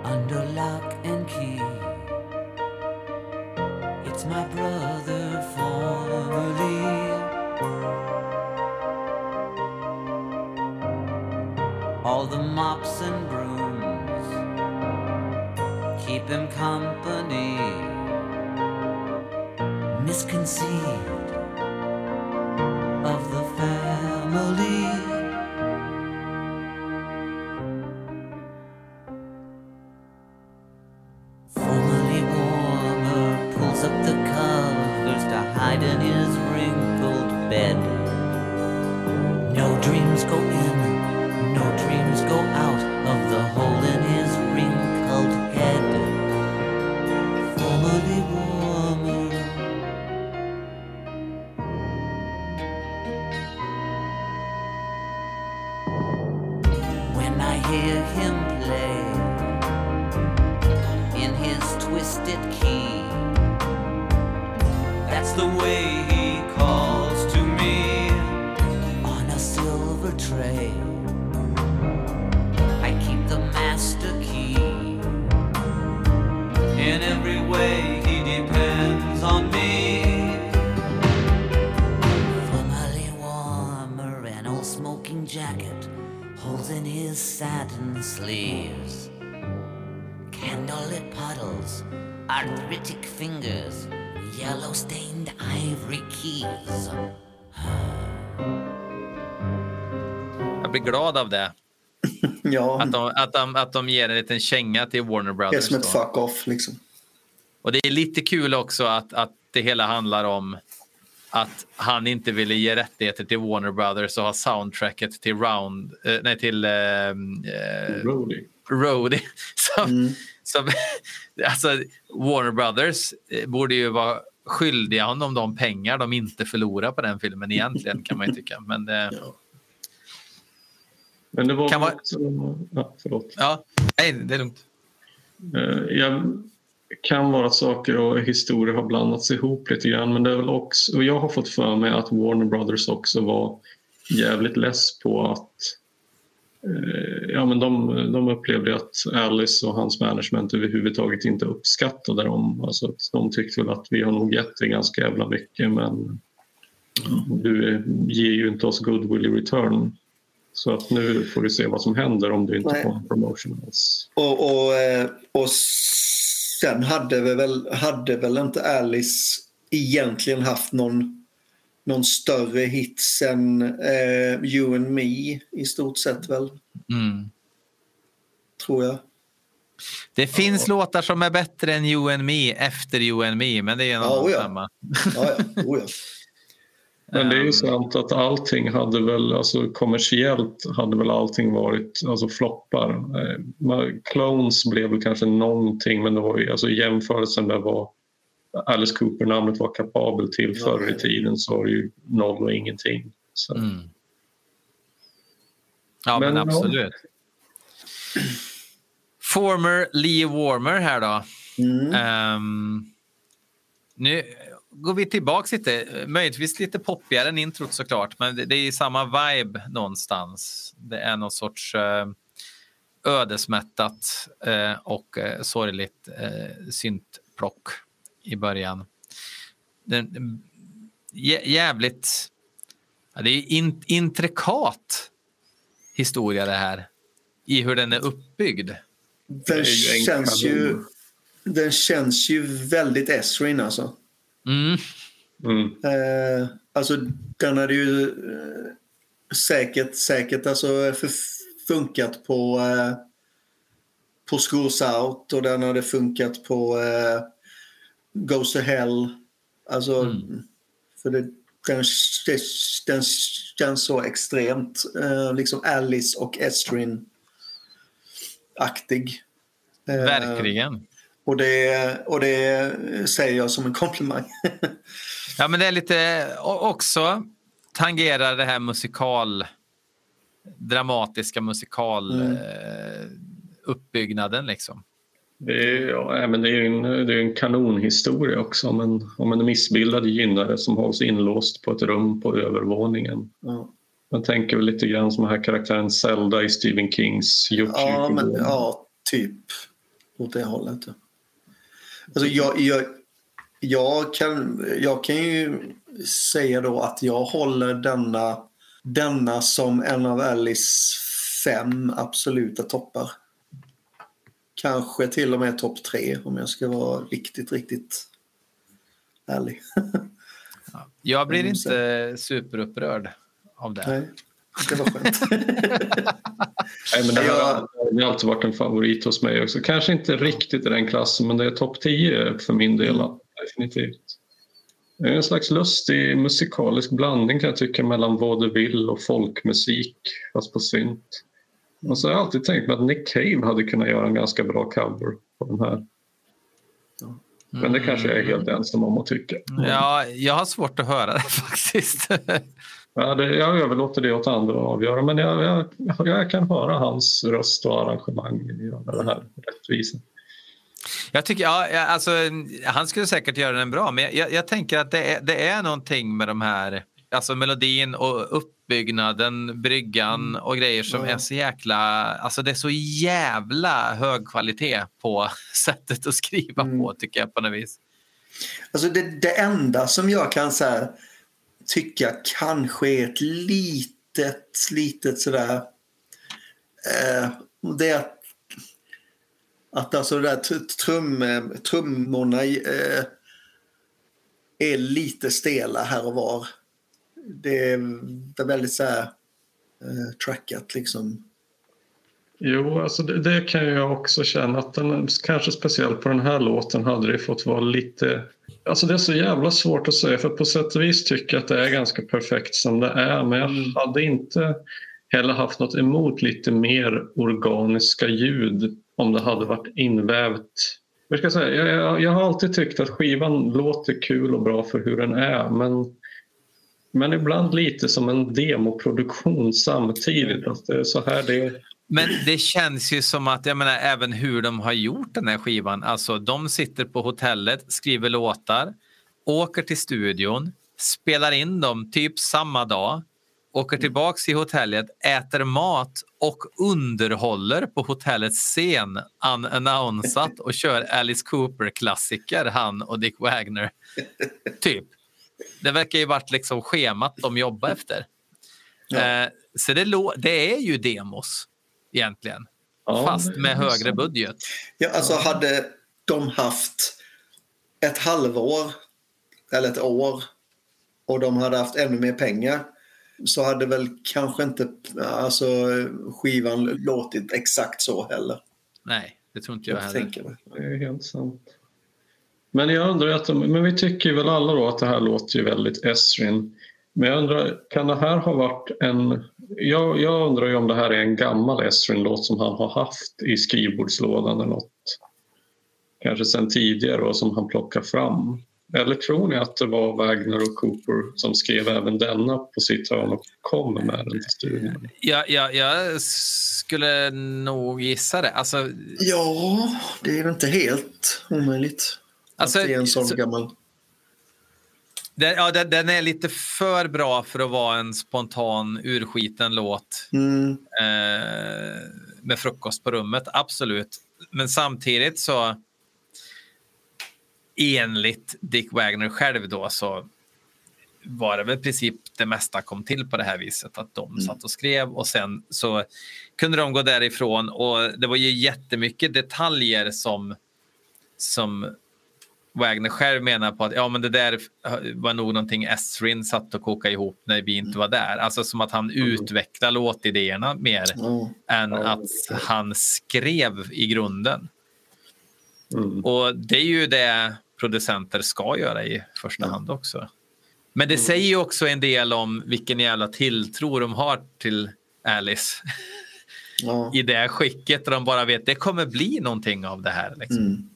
under lock and key. It's my brother formerly. All the mops and brooms keep him company. Misconceived to in his wrinkled bed. No dreams go in, no dreams go out of the hole in his wrinkled head. Formerly warmer. When I hear him play in his twisted key. The way he calls to me on a silver tray. I keep the master key. In every way, he depends on me. Formerly warmer, an old smoking jacket holds in his satin sleeves candlelit puddles, arthritic fingers, yellow stained ivory keys. Jag blir glad av det. Ja, Att de, att de, att de ger en liten känga till Warner det är Brothers. som ett då. fuck off liksom. Och det är lite kul också att, att det hela handlar om att han inte ville ge rättigheter till Warner Brothers och ha soundtracket till Round, eh, nej till eh, Roadie. Roadie. Som, som, alltså, Warner Brothers eh, borde ju vara skyldiga honom de pengar de inte förlorar på den filmen egentligen kan man ju tycka. Men eh, Ja. Men det var Kan också... Ja, förlåt. ja, nej, det är lugnt. Eh, Jag kan vara att saker och historier har blandats ihop lite grann men det är väl också, och jag har fått för mig att Warner Brothers också var jävligt less på att ja, men de, de upplevde att Alice och hans management överhuvudtaget inte uppskattade dem. Alltså att de tyckte väl att vi har nog gett dig ganska jävla mycket men du ger ju inte oss goodwill i return. Så att nu får du se vad som händer om du inte Nej. får en promotion alls. Och, och, eh, och sen hade vi väl, hade väl inte Alice egentligen haft någon, någon större hits än eh, You and Me i stort sett väl, Mm. tror jag. Det finns låtar som är bättre än You and Me efter You and Me, men det är en Ja, annan ja. femma. Ja, ja. Oh, ja. Men det är ju Ehm, sant att allting hade väl, alltså kommersiellt hade väl allting varit alltså floppar. Eh, Clones blev väl kanske någonting men det var ju, alltså jämförelsen med vad Alice Cooper-namnet var kapabel till Ja. förr i tiden så var det ju noll och ingenting. Så. Mm. Ja, men, Men, ja. absolut. Former Lee Warmer här då. Mm. Ehm, nu går vi tillbaka lite, möjligtvis lite poppigare än introt såklart, men det, det är samma vibe någonstans. Det är någon sorts eh, ödesmättat eh, och eh, sorgligt syntplock i början. Den, jä, jävligt... Ja, det är in, intrikat historia det här i hur den är uppbyggd. Den, är ju känns ju, den känns ju väldigt Esrin alltså. Mm. Mm. Eh, alltså den hade ju eh, säkert, säkert alltså funkat på, eh, på Screws Out och den hade funkat på eh, Goes to Hell. Alltså, Mm. för det, den, det, den känns så extremt eh, liksom Alice och Estrin-aktig. Eh, Verkligen. Och det, och det säger jag som en komplimang. Ja, men det är lite också tangerar det här musikal dramatiska musikal Mm. eh, uppbyggnaden liksom. Det är, ja, men det är en, det är en kanonhistoria också om en, om en missbildad gynnare som hålls inlåst på ett rum på övervåningen. ja. Man tänker väl lite grann som den här karaktären Zelda i Stephen Kings Ja, men, ja, typ åt det hållet. Alltså, jag, jag, jag, kan, jag kan ju säga då att jag håller denna, denna som en av Alice fem absoluta toppar. Kanske till och med topp tre om jag ska vara riktigt, riktigt ärlig. Jag blir Mm, inte superupprörd av det. Nej, det var skönt. Nej, men det här Jag- det har alltid varit en favorit hos mig också. Kanske inte riktigt i den klassen men det är topp 10 för min del. Definitivt. Det är en slags lustig musikalisk blandning kan jag tycka mellan vaudeville och folkmusik fast på synt. Och så har jag alltid tänkt mig att Nick Cave hade kunnat göra en ganska bra cover på den här. Men det kanske jag är helt ensam om att tycka. Ja, jag har svårt att höra det faktiskt. Ja, det, jag överlåter det åt andra att avgöra men jag, jag, jag kan höra hans röst och arrangemang göra det här rättvisa. Jag tycker, ja, alltså, han skulle säkert göra den bra, men jag, jag, jag tänker att det är, det är någonting med de här, alltså melodin och uppbyggnaden, bryggan och grejer som Mm. Är så jäkla, alltså det är så jävla hög kvalitet på sättet att skriva Mm. på tycker jag på något vis. Alltså det, det enda som jag kan så här, tycka kanske är ett litet, litet sådär... Eh, det är att, att alltså det där tr- trum, trummorna eh, är lite stela här och var. Det är, väldigt så här eh, trackat liksom. Jo, alltså det, det kan jag också känna att den, kanske speciellt på den här låten hade det fått vara lite... Alltså det är så jävla svårt att säga för på sätt och vis tycker jag att det är ganska perfekt som det är men jag Mm. hade inte heller haft något emot lite mer organiska ljud om det hade varit invävt. Jag, ska säga, jag, jag, jag har alltid tyckt att skivan låter kul och bra för hur den är men men ibland lite som en demoproduktion samtidigt. Att det är så här det Men det känns ju som att, jag menar även hur de har gjort den här skivan. Alltså de sitter på hotellet, skriver låtar, åker till studion, spelar in dem typ samma dag, åker tillbaks till hotellet, äter mat och underhåller på hotellets scen unannonsat och kör Alice Cooper-klassiker, han och Dick Wagner. Typ. Det verkar ju varit liksom schemat de jobbar efter. Ja. Eh, så det, det är ju demos egentligen. Ja, fast det med högre budget. Ja, alltså hade de haft ett halvår eller ett år och de hade haft ännu mer pengar så hade väl kanske inte alltså, skivan låtit exakt så heller. Nej, det tror inte jag Jag heller. tänker mig. Det är helt sant. Men jag undrar, att, men vi tycker väl alla då att det här låter ju väldigt Esrin. Men jag undrar, kan det här ha varit en... Jag, jag undrar ju om det här är en gammal Esrin-låt som han har haft i skrivbordslådan eller något. Kanske sen tidigare och som han plockar fram. Eller tror ni att det var Wagner och Cooper som skrev även denna på sitt hörn och kom med den till studion? Jag, jag, jag skulle nog gissa det. Alltså, Ja, det är inte helt omöjligt. Alltså, att det är en sån så- gammal... den, ja, den, den är lite för bra för att vara en spontan urskiten låt Mm, eh, med frukost på rummet. Absolut. Men samtidigt så enligt Dick Wagner själv då så var det väl i princip det mesta kom till på det här viset. Att de satt och skrev och sen så kunde de gå därifrån och det var ju jättemycket detaljer som, som Wagner själv menar på att ja, men det där var nog någonting Esrin satt och kokade ihop när vi inte var där. Alltså som att han utvecklar låtidéerna mer ja. än Ja, att han skrev i grunden. Mm. Och det är ju det producenter ska göra i första hand också. Men det säger ju också en del om vilken jävla tilltro de har till Alice. I det skicket där de bara vet det kommer bli någonting av det här. Liksom.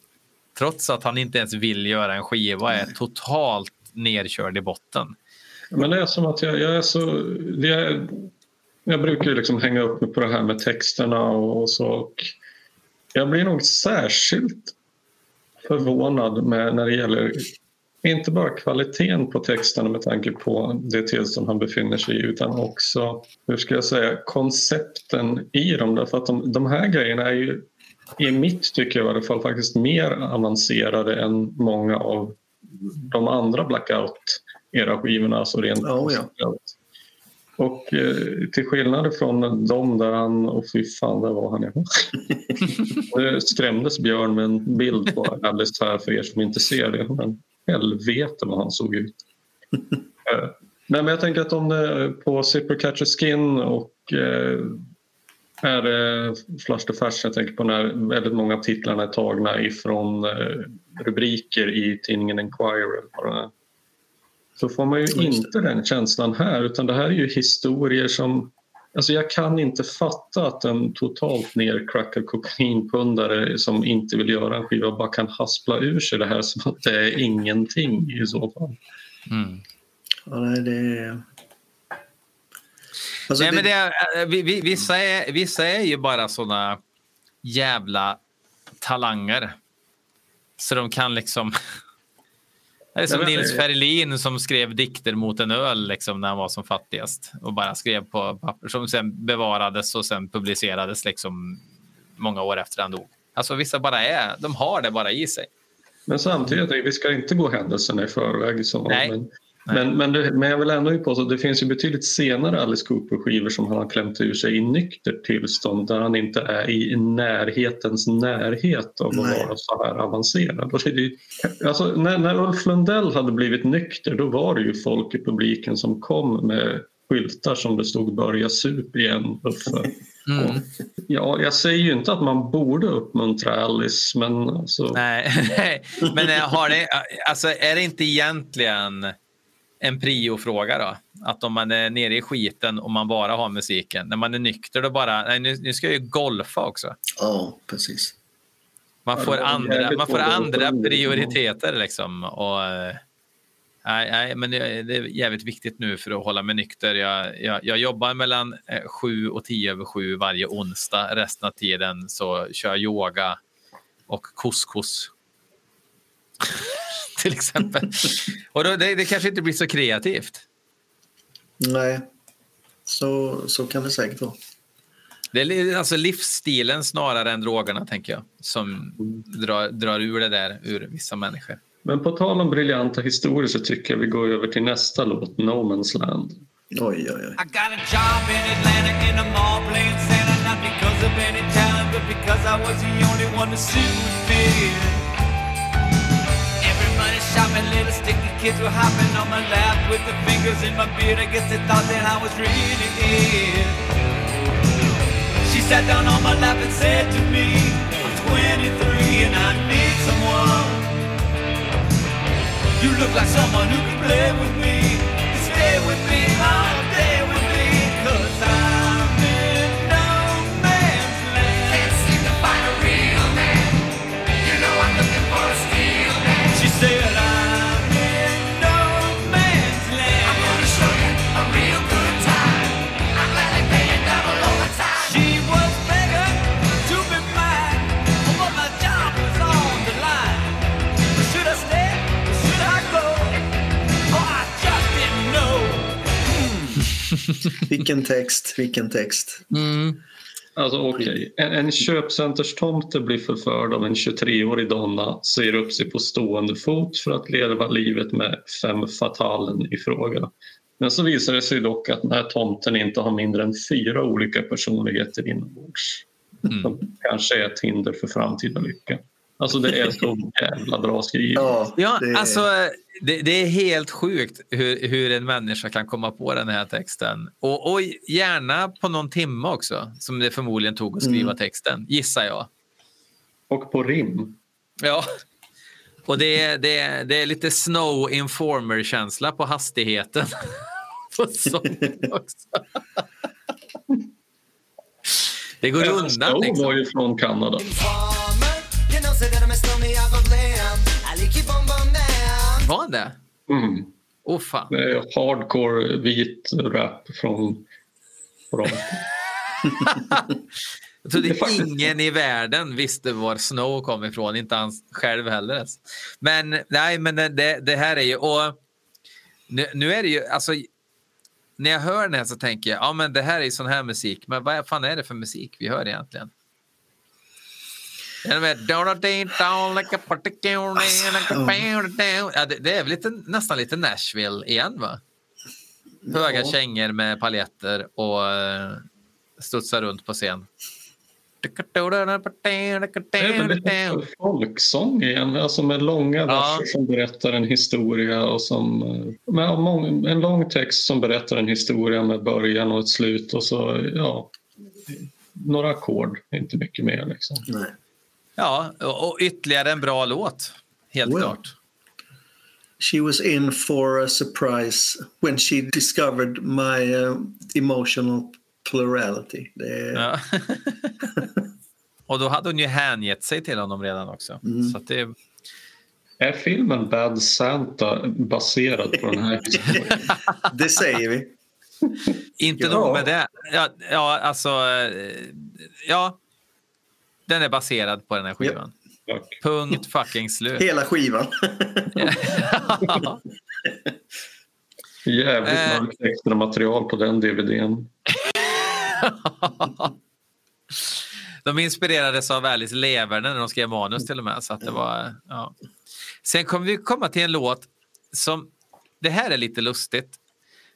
Trots att han inte ens vill göra en skiva är totalt nerkörd i botten. Men det är som att jag, jag är så... Är, jag brukar ju liksom hänga upp mig på det här med texterna och, och så. Och jag blir nog särskilt förvånad med när det gäller inte bara kvaliteten på texterna med tanke på det tillstånd han befinner sig i utan också, hur ska jag säga, koncepten i dem. Därför att de, de här grejerna är ju i mitt tycke i alla fall faktiskt mer avancerade än många av de andra Blackout-era skivorna. Alltså rent Oh, ja. Och eh, till skillnad från dem där han, och fy fan där var han ja. Nu skrämdes Björn med en bild på Alice här för er som inte ser det. Men helvete vad han såg ut. Eh, Nej, men jag tänker att om det på Zipper Catcher Skin och eh, är det Flush the Fashion jag tänker på när väldigt många av titlarna är tagna ifrån eh, rubriker i tidningen Enquirer. Så får man ju inte den känslan här utan det här är ju historier som Alltså jag kan inte fatta att en totalt nercrackad kokainpundare som inte vill göra en skiva bara kan haspla ur sig det här som att det är ingenting i så fall. Mm. Ja, nej, det är... Alltså, Nej, det- men det är, eh, vi- vi- vissa, är, vissa är ju bara såna jävla talanger. Så de kan liksom... Det är som Nils Ferlin som skrev dikter mot en öl liksom, när han var som fattigast och bara skrev på papper som sen bevarades och sen publicerades liksom många år efter han dog. Alltså vissa bara är, de har det bara i sig. Men samtidigt, vi ska inte gå händelserna i förväg. Så, Nej. Men. Men, men, det, men jag vill ändå påstå att det finns ju betydligt senare Alice Cooper-skivor som han har klämt ur sig i nyktert tillstånd där han inte är i närhetens närhet av att Nej. vara så här avancerad. Och det alltså, när, när Ulf Lundell hade blivit nykter då var det ju folk i publiken som kom med skyltar som det stod “Börja sup igen Uffe”. Mm. Och, ja, jag säger ju inte att man borde uppmuntra Alice men alltså, Nej, nej. men eh, har det, alltså, är det inte egentligen en priofråga då? Att om man är nere i skiten och man bara har musiken. När man är nykter då bara, nej nu, nu ska jag ju golfa också. Ja, precis. Man Ja, får andra, man får andra prioriteter liksom. Och, eh, nej, nej, men det, det är jävligt viktigt nu för att hålla mig nykter. Jag, jag, jag jobbar mellan eh, sju och tio över sju varje onsdag. Resten av tiden så kör jag yoga och couscous. Till exempel. Och då, det, det kanske inte blir så kreativt. Nej, så, så kan det säkert vara. Det är alltså livsstilen snarare än drogerna, tänker jag, som drar, drar ur det där ur vissa människor. Men på tal om briljanta historier så tycker jag vi går över till nästa låt, No Man's Land. Oj, oj, oj. I got a job in Atlanta in a mall playing Santa, not because of any talent, but because I was the only one to suit fit. Shopping, little sticky kids were hopping on my lap with the fingers in my beard. I guess they thought that I was really it. She sat down on my lap and said to me, I'm 23 and I need someone. You look like someone who can play with me. Stay with me, all Vilken text, vilken text. Alltså okej, en, en köpcenterstomte blir förförd av en 23-årig donna, säger upp sig på stående fot för att leva livet med fem fatalen i fråga. Men så visar det sig dock att den här tomten inte har mindre än fyra olika personligheter inombords. Som kanske är ett hinder för framtida lycka. Alltså det är så jävla bra skrivet. Ja, Ja, det, alltså det, det är helt sjukt hur, hur en människa kan komma på den här texten. Och, och gärna på någon timme också, som det förmodligen tog att skriva texten, gissar jag. Och på rim. Ja. Och det är, det, är, det är lite Snow Informer-känsla på hastigheten. på också. Det går undan Snow liksom. var ju från Kanada. Var det? Mm. Åh fan. Det är hardcore vit rap från... från. Jag trodde Det är faktiskt- ingen i världen visste var Snow kom ifrån, inte han själv heller. ens. Men nej, men det- det, det här är ju... Och nu, nu är det ju... Alltså, när jag hör den här så tänker jag ja men det här är ju sån här musik. Men vad fan är det för musik vi hör egentligen? Ja, det, det är väl lite, nästan lite Nashville igen va? Höga Ja. kängor med paljetter och uh, studsar runt på scen. Det är väl lite folksång igen, alltså med långa Ja. verser som berättar en historia och som... eh, Med en lång text som berättar en historia med början och ett slut och så, ja... Några ackord, inte mycket mer liksom. Nej. Ja, och ytterligare en bra låt. Helt ja. klart. She was in for a surprise when she discovered my uh, emotional plurality. Det Ja. och då hade hon ju hängett sig till honom redan också. Mm. Så att det, Är filmen Bad Santa baserad på den här historien? det säger vi. inte Ja. nog med det. Ja, ja, alltså... eh, Ja. Den är baserad på den här skivan. Tack. Punkt fucking slut. Hela skivan. Jävligt Eh. mörkt extra material på den DVDn. De inspirerades av Alice Leverne när de skrev manus till och med. Så att det var, ja. Sen kommer vi komma till en låt som... Det här är lite lustigt.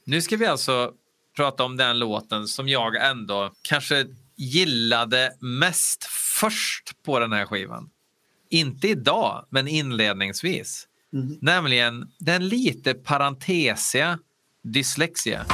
Nu ska vi alltså prata om den låten som jag ändå kanske gillade mest först på den här skivan. Inte idag, men inledningsvis. Nämligen den lite parentesiga dyslexia.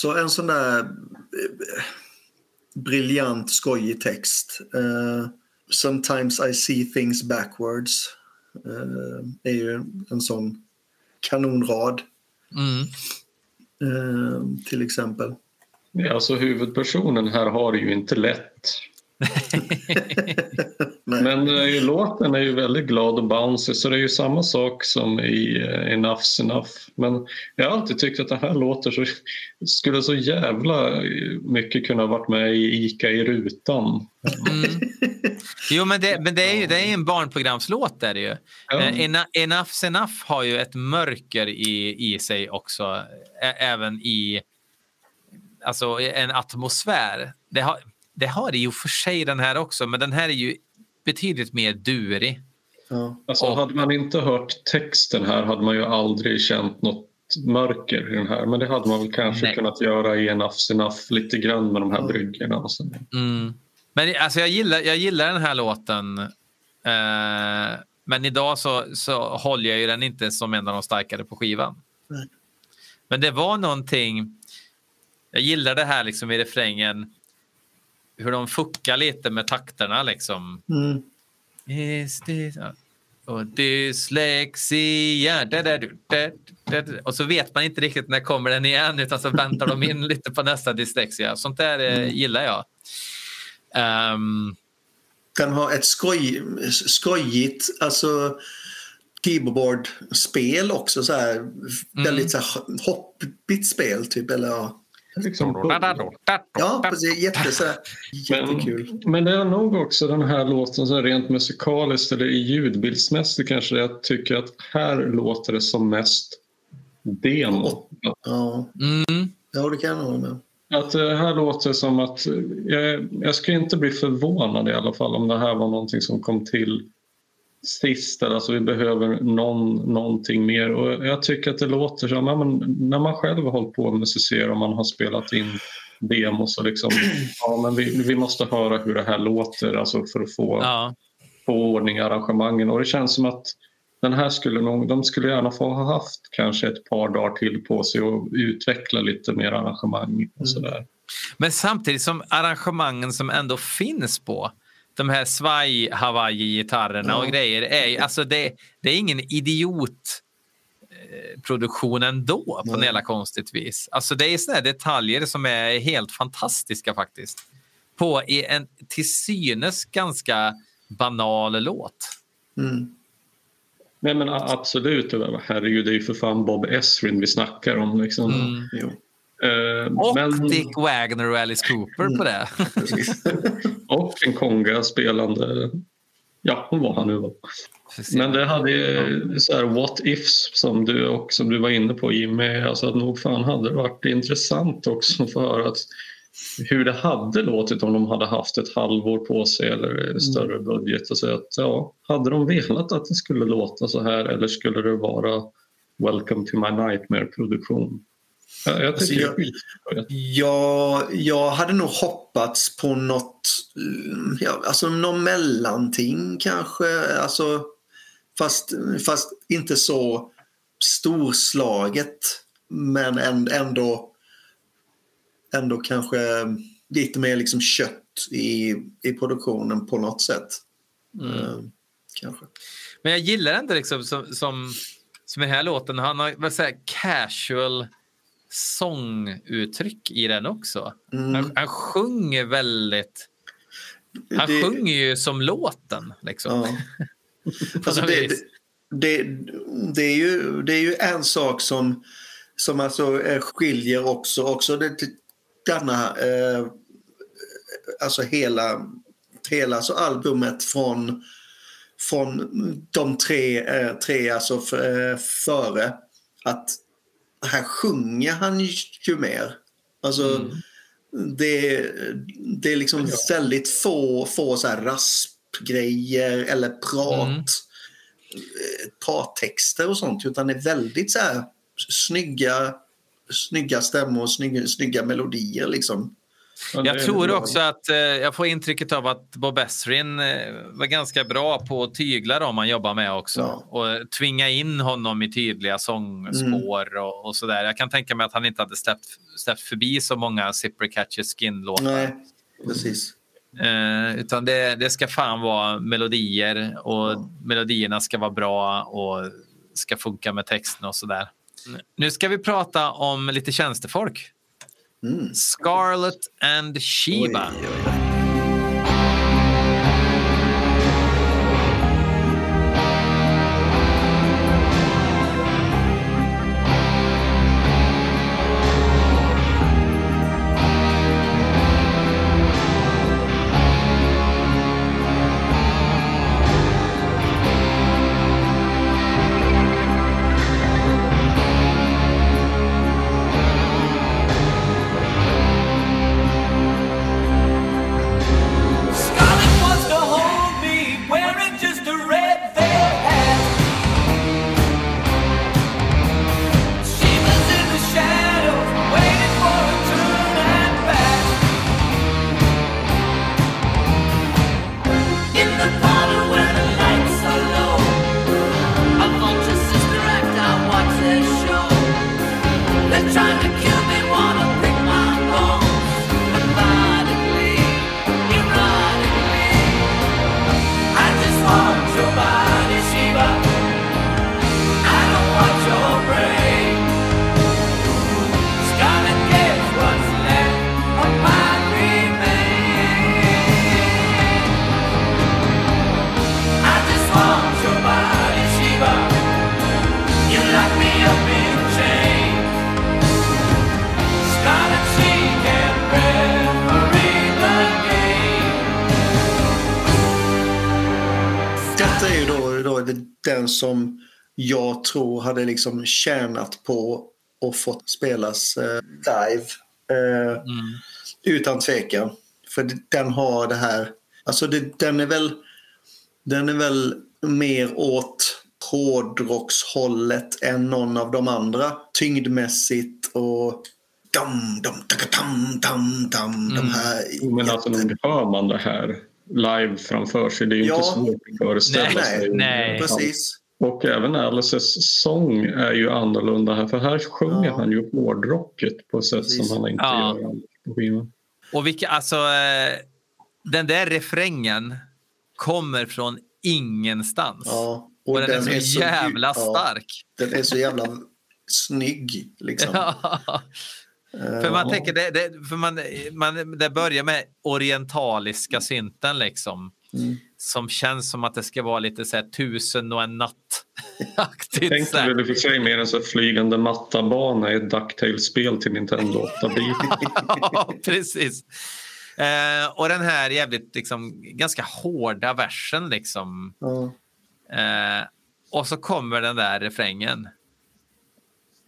Också en sån där eh, briljant skojig text. Eh, Sometimes I see things backwards. Eh, är ju en sån kanonrad. Mm. Eh, till exempel. Ja, alltså huvudpersonen här har ju inte lätt. Men eh, låten är ju väldigt glad och bouncy så det är ju samma sak som i eh, Enough's Enough. Men jag har alltid tyckt att det här låter så skulle så jävla mycket kunna varit med i Ica i rutan. Mm. Jo, men det, men det är ju det är en barnprogramslåt. Där det ju. Ja. Eh, Enough's Enough har ju ett mörker i, i sig också. Ä- även i alltså, en atmosfär. Det har, det har i och för sig den här också, men den här är ju betydligt mer durig. Ja. Alltså, Och- hade man inte hört texten här hade man ju aldrig känt något mörker i den här. Men det hade man väl kanske Nej. kunnat göra i Enough's Enough lite grann med de här bryggorna. Och så. Mm. Men alltså, jag, gillar, jag gillar den här låten. Eh, men idag så, så håller jag ju den inte som en av de starkare på skivan. Nej. Men det var någonting... Jag gillar det här liksom i refrängen. Hur de fuckar lite med takterna liksom. Mm. Is this... Och dyslexia. Da, da, da. Och så vet man inte riktigt när kommer den igen utan så väntar de in lite på nästa dyslexia. Sånt där eh, gillar jag. Ehm, Den har ett skoj, skojigt, alltså keyboardspel också. Så här, Väldigt så här, hoppigt spel typ. Eller, ja. Liksom, ja, precis. Jätte, så här, jättekul. Men det är nog också den här låten så rent musikaliskt eller i ljudbildsmässigt kanske jag tycker att här låter det som mest demo. Ja, Mm. ja det kan jag hålla med. Att det här låter som att jag, jag skulle inte bli förvånad i alla fall om det här var någonting som kom till sist. eller Alltså vi behöver någon, någonting mer och jag tycker att det låter som ja, men när man själv har hållit på och musicerar och man har spelat in demos och liksom ja, men vi, vi måste höra hur det här låter alltså för att få, Ja. få ordning i arrangemangen och det känns som att den här skulle nog, de skulle gärna få ha haft kanske ett par dagar till på sig och utveckla lite mer arrangemang och sådär. Men samtidigt som arrangemangen som ändå finns på de här svaj Hawaii-gitarrerna och grejer. Är, alltså det, det är ingen idiot eh, produktion ändå på något jävla konstigt vis. Alltså det är såna detaljer som är helt fantastiska faktiskt. På i en till synes ganska banal låt. Mm. Nej men absolut, herregud det är ju för fan Bob Esrin vi snackar om. Liksom. Mm. Eh, Och men, Dick Wagner och Alice Cooper på det. precis. och en konga spelande, ja vad han nu var. Men det hade ju så här what ifs som du, och som du var inne på Jimmy. Alltså att nog fan hade det varit intressant också för att höra att hur det hade låtit om de hade haft ett halvår på sig eller större budget. Och så att, ja, hade de velat att det skulle låta så här eller skulle det vara Welcome to my nightmare-produktion? Jag, jag Alltså, tycker jag-. Jag, jag hade nog hoppats på något, mm, ja, alltså någon mellanting kanske. Alltså, fast, fast inte så storslaget. Men änd- ändå, ändå kanske lite mer liksom kött i, i produktionen på något sätt. Eh, kanske. Men jag gillar ändå liksom som, som, som i den här låten. Han har vad säger, casual sånguttryck i den också. Han, han sjunger väldigt... Han Det- sjunger ju som låten. Liksom. Ja. Alltså det, det, det, är ju, det är ju en sak som, som alltså eh, skiljer också, också det, det- denna, eh, alltså hela, hela alltså albumet från, från de tre, eh, tre alltså f, eh, före. Att här sjunger han ju mer. Alltså, det, det är liksom väldigt få, få så här raspgrejer eller prat, Mm. eh, prattexter och sånt. Utan det är väldigt så här snygga, snygga stämmor snygga, snygga melodier. Liksom. Ja, Jag tror också att eh, jag får intrycket av att Bob Esrin eh, var ganska bra på att tygla dem han jobbar med också. Ja. Och tvinga in honom i tydliga sångspår och, och sådär. Jag kan tänka mig att han inte hade släppt, släppt förbi så många Zipper Catches Skin-låtar. Nej, precis. Eh, utan det, det ska fan vara melodier och melodierna ska vara bra och ska funka med texten och sådär. Nu ska vi prata om lite tjänstefolk. Mm. Scarlett and Sheba. Oj, oj, oj. Som jag tror hade liksom tjänat på att fått spelas eh, live. Eh, Utan tvekan. För den har det här... Alltså det, den är väl... Den är väl mer åt hårdrockshållet än någon av de andra. Tyngdmässigt och... Dam, dam, taka, dam, dam, dam, De här... Jo, Men alltså, nog hör man det här live framför sig. Det är ju Ja. inte svårt att föreställa Nej, sig. nej. Precis. Och även Alices sång är ju annorlunda här. För här sjunger Ja. han ju hårdrocket på ett sätt Precis. som han inte Ja. gör på skivan. Och vilka, alltså, eh, den där refrängen kommer från ingenstans. Ja. och, den, är så jävla ja, stark. Den är så jävla snygg. Liksom. för Eh, man tänker, det, det, för man, man, det börjar med orientaliska synten liksom. Mm. Som känns som att det ska vara lite så här tusen och en natt-aktigt. Tänk så här. väl i och för sig mer en så här flygande mattabana i ett Ducktails-spel till Nintendo 8-bit. Ja, precis. Eh, och den här jävligt liksom, ganska hårda versen liksom. ja. Eh, och så kommer den där refrängen.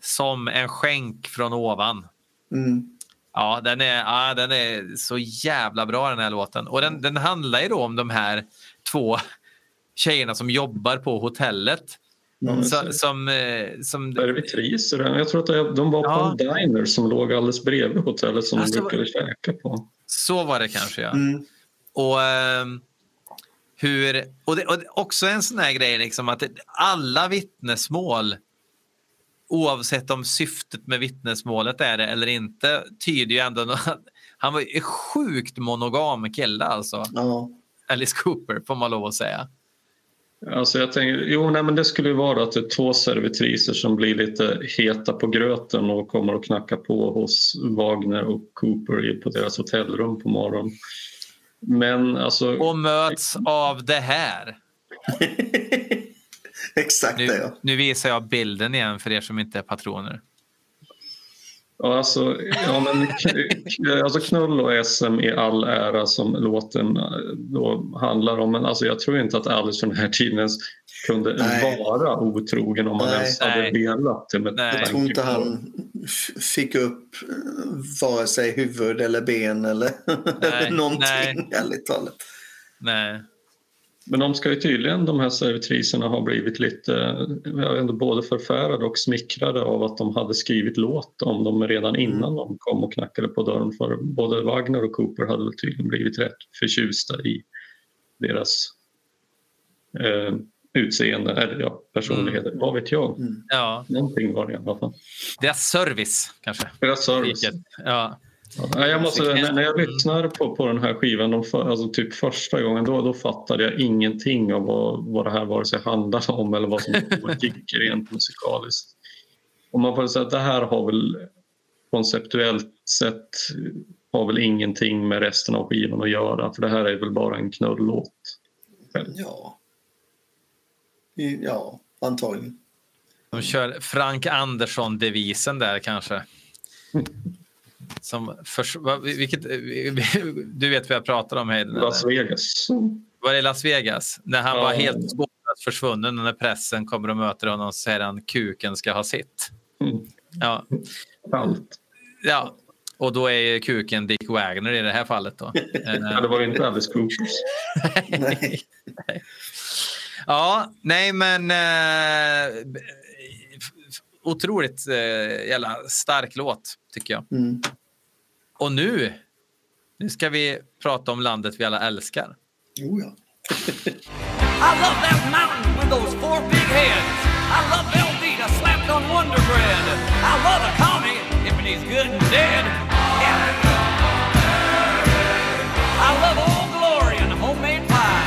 Som en skänk från ovan. Mm. Ja, den är, ja, den är så jävla bra den här låten. Och den, den handlar ju då om de här två tjejerna som jobbar på hotellet. Mm. Så, som, eh, som, Servitriser. Jag tror att de var på Ja. en diner som låg alldeles bredvid hotellet som Alltså, de brukade käka på. så var det kanske, ja. Mm. Och, ehm, hur, och, det, och också en sån här grej, liksom, att alla vittnesmål oavsett om syftet med vittnesmålet är det eller inte tyder ju ändå att han var ju en sjukt monogam kille alltså. Ja. Alice Cooper får man lov att säga. Alltså jag tänker, jo, nej, men det skulle ju vara att det är två servitriser som blir lite heta på gröten och kommer att knacka på hos Wagner och Cooper i- på deras hotellrum på morgonen. Men alltså, Och möts av det här. Exakt det, Nu, ja. nu visar jag bilden igen för er som inte är patroner. ja, alltså, ja, men, alltså knull och SM i all ära som låten eh, då handlar om. Men alltså, jag tror inte att Alice från den här tiden ens kunde Nej. vara otrogen om man Nej. ens hade Nej. velat det. Med Nej. Jag tror inte på- han fick upp eh, vare sig huvud eller ben eller, eller någonting, nej. ärligt talat. Nej. Men de ska ju tydligen, de här servitriserna, ha blivit lite både förfärade och smickrade av att de hade skrivit låt om dem redan innan de kom och knackade på dörren. För både Wagner och Cooper hade väl tydligen blivit rätt förtjusta i deras eh, utseende, eller ja, personligheter. Vad vet jag? Ja, Någonting var det i alla fall. deras service kanske. Deras service. Ja. Ja, jag måste, när, när jag lyssnade på, på den här skivan, de för, alltså typ första gången, då, då fattade jag ingenting av vad, vad det här vare sig handlade om eller vad som gick rent musikaliskt. Och man får säga att det här har väl konceptuellt sett har väl ingenting med resten av skivan att göra, för det här är väl bara en knullåt. Ja. Ja, antagligen. De kör Frank Andersson-devisen där kanske. Som förs- vad- vilket, du vet vad jag pratar om, Hayden? Las Vegas. Var det i Las Vegas? När han Ja. var helt försvunnen och när pressen kommer och möter honom och säger han kuken ska ha sitt. Mm. Ja. Allt. ja. Och då är kuken Dick Wagner i det här fallet. Då. Ja, Eh, det var ju inte Alice Coopers. Nej. ja, nej men... Eh, otroligt eh, jävla stark låt, tycker jag. Mm. Och nu, nu ska vi prata om landet vi alla älskar. Jo, ja. I love that mountain with those four big heads. I love Velveeta slapped on Wonder Bread. I love a commie if he's good and dead. Yeah. I love Old Glory and homemade pie.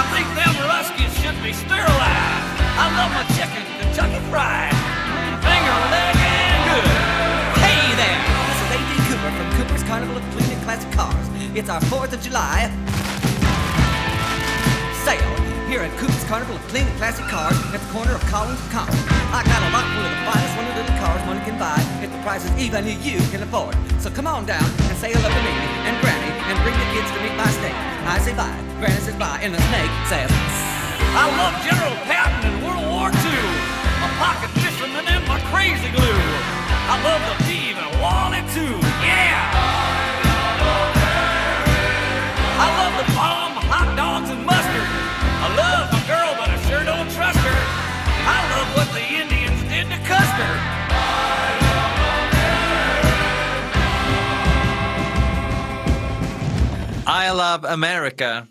I think them Ruskies should be sterilized. I love my chicken Kentucky fried. Finger leg Cars. It's our 4th of July sale here at Cooper's Carnival of Clean and Classic Cars at the corner of Collins and Common. I got a lot full of the finest one of little cars money can buy at the prices even you can afford. So come on down and say hello to me and Granny and bring the kids to meet my snake. I say bye, Granny says bye, and the snake says. I love General Patton in World War II. My pocket fisherman and my crazy glue. I love the Peeve and Wally too. I Love America.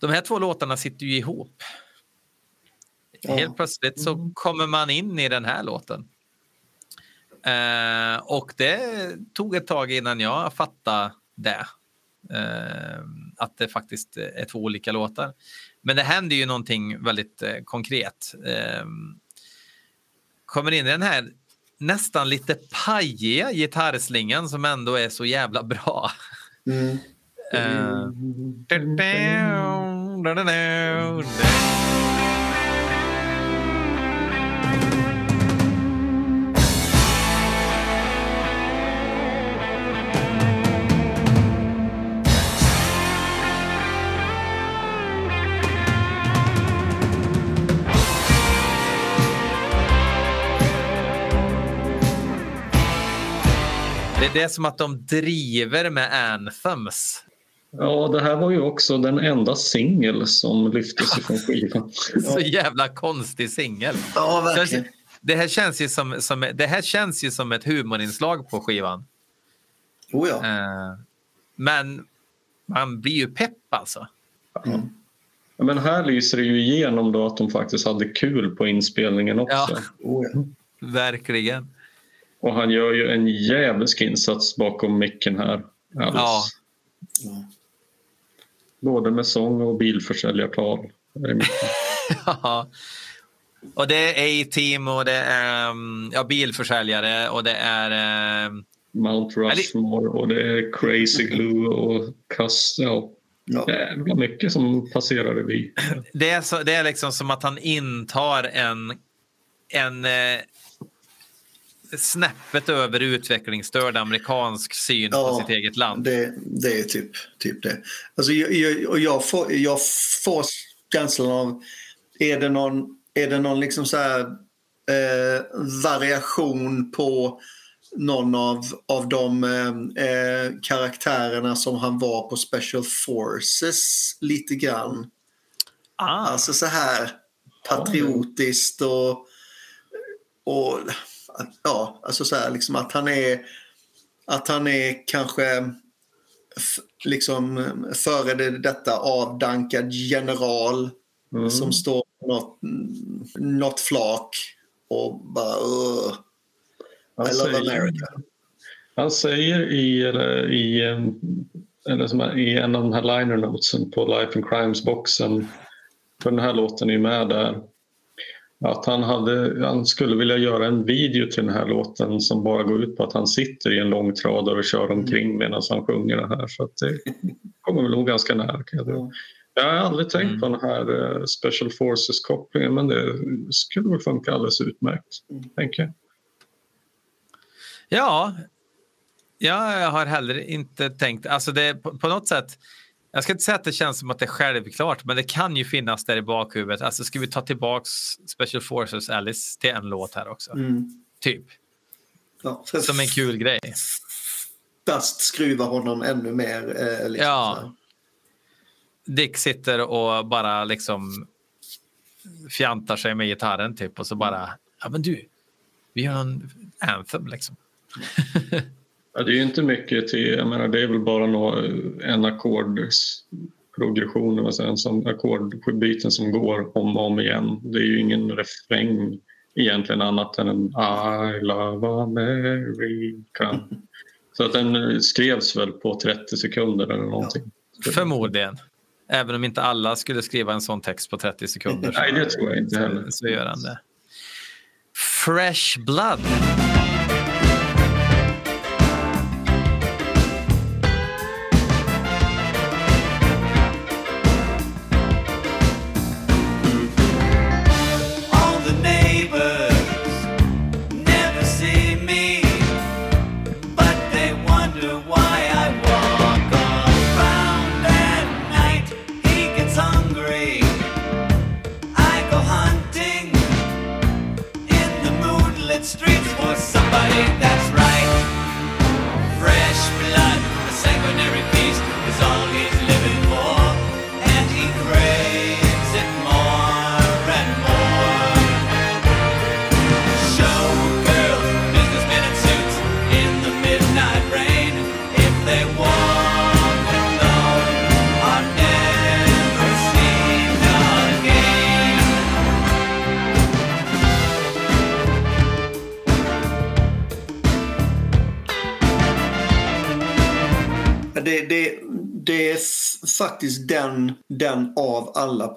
De här två låtarna sitter ju ihop. Helt plötsligt så kommer man in i den här låten. Eh, och det tog ett tag innan jag fattade det. Eh, att det faktiskt är två olika låtar. Men det händer ju någonting väldigt eh, konkret. Eh, kommer in i den här nästan lite pajiga gitarrslingan som ändå är så jävla bra. Mm. Uh, Det är som att de driver med anthems. Ja, det här var ju också den enda singel som lyftes ifrån skivan. Så jävla konstig singel. Ja, verkligen. Det här känns ju som, som, det här känns ju som ett humorinslag på skivan. Oh, ja. Eh, men man blir ju pepp alltså. Ja, Men här lyser det ju igenom då att de faktiskt hade kul på inspelningen också. Ja. Oh, ja. Verkligen. Och han gör ju en jävlisk insats bakom micken här. Alice. Ja. Både med sång och bilförsäljartal. Ja. Och det är A-team och det är um, ja, bilförsäljare och det är... Um, Mount Rushmore och det är Crazy Glue och Cuss. Ja, Ja. jävla mycket som passerar revy. det, är så, det är liksom som att han intar en, en eh, snäppet över utvecklingsstörd amerikansk syn på sitt eget land. Det, det är typ, typ det. Alltså, jag, jag, och jag, får, jag får känslan av, är det någon, är det någon liksom så här, eh, variation på någon av, av de eh, eh, karaktärerna som han var på Special Forces lite grann. Ah, Alltså så här patriotiskt och, och ja, alltså så här liksom att han är att han är kanske liksom före det- detta avdankad general Mm. som står på något, något flak och bara "Ugh, Han I love säger- America. Han säger i, eller, i, eller som är, i en av de här liner notesen på Life and Crimes-boxen, för den här låten är ju med där, att han, hade, han skulle vilja göra en video till den här låten som bara går ut på att han sitter i en långtradare och kör omkring medan han sjunger det här. Så det kommer väl nog ganska nära. Jag, jag har aldrig tänkt Mm. på den här eh, Special Forces-kopplingen men det skulle väl funka alldeles utmärkt, tänker jag. Ja, jag har heller inte tänkt... Alltså det, på, på något sätt, jag ska inte säga att det känns som att det är självklart, men det kan ju finnas där i bakhuvudet. Alltså ska vi ta tillbaks Special Forces Alice till en låt här också? Mm. Typ. Ja, Som en kul grej. fast skruva honom ännu mer. Eh, liksom, Ja. Dick sitter och bara liksom fjantar sig med gitarren typ och så bara, ja men du, vi gör en anthem liksom. Ja, det är ju inte mycket till, jag menar det är väl bara nå, en ackordsprogression, alltså en sån ackordbyten som går om och om igen. Det är ju ingen refräng egentligen annat än en I love America. Så att den skrevs väl på 30 sekunder eller någonting. Förmodligen. Även om inte alla skulle skriva en sån text på 30 sekunder. Nej, det tror jag inte heller. Så gör han det. Fresh Blood.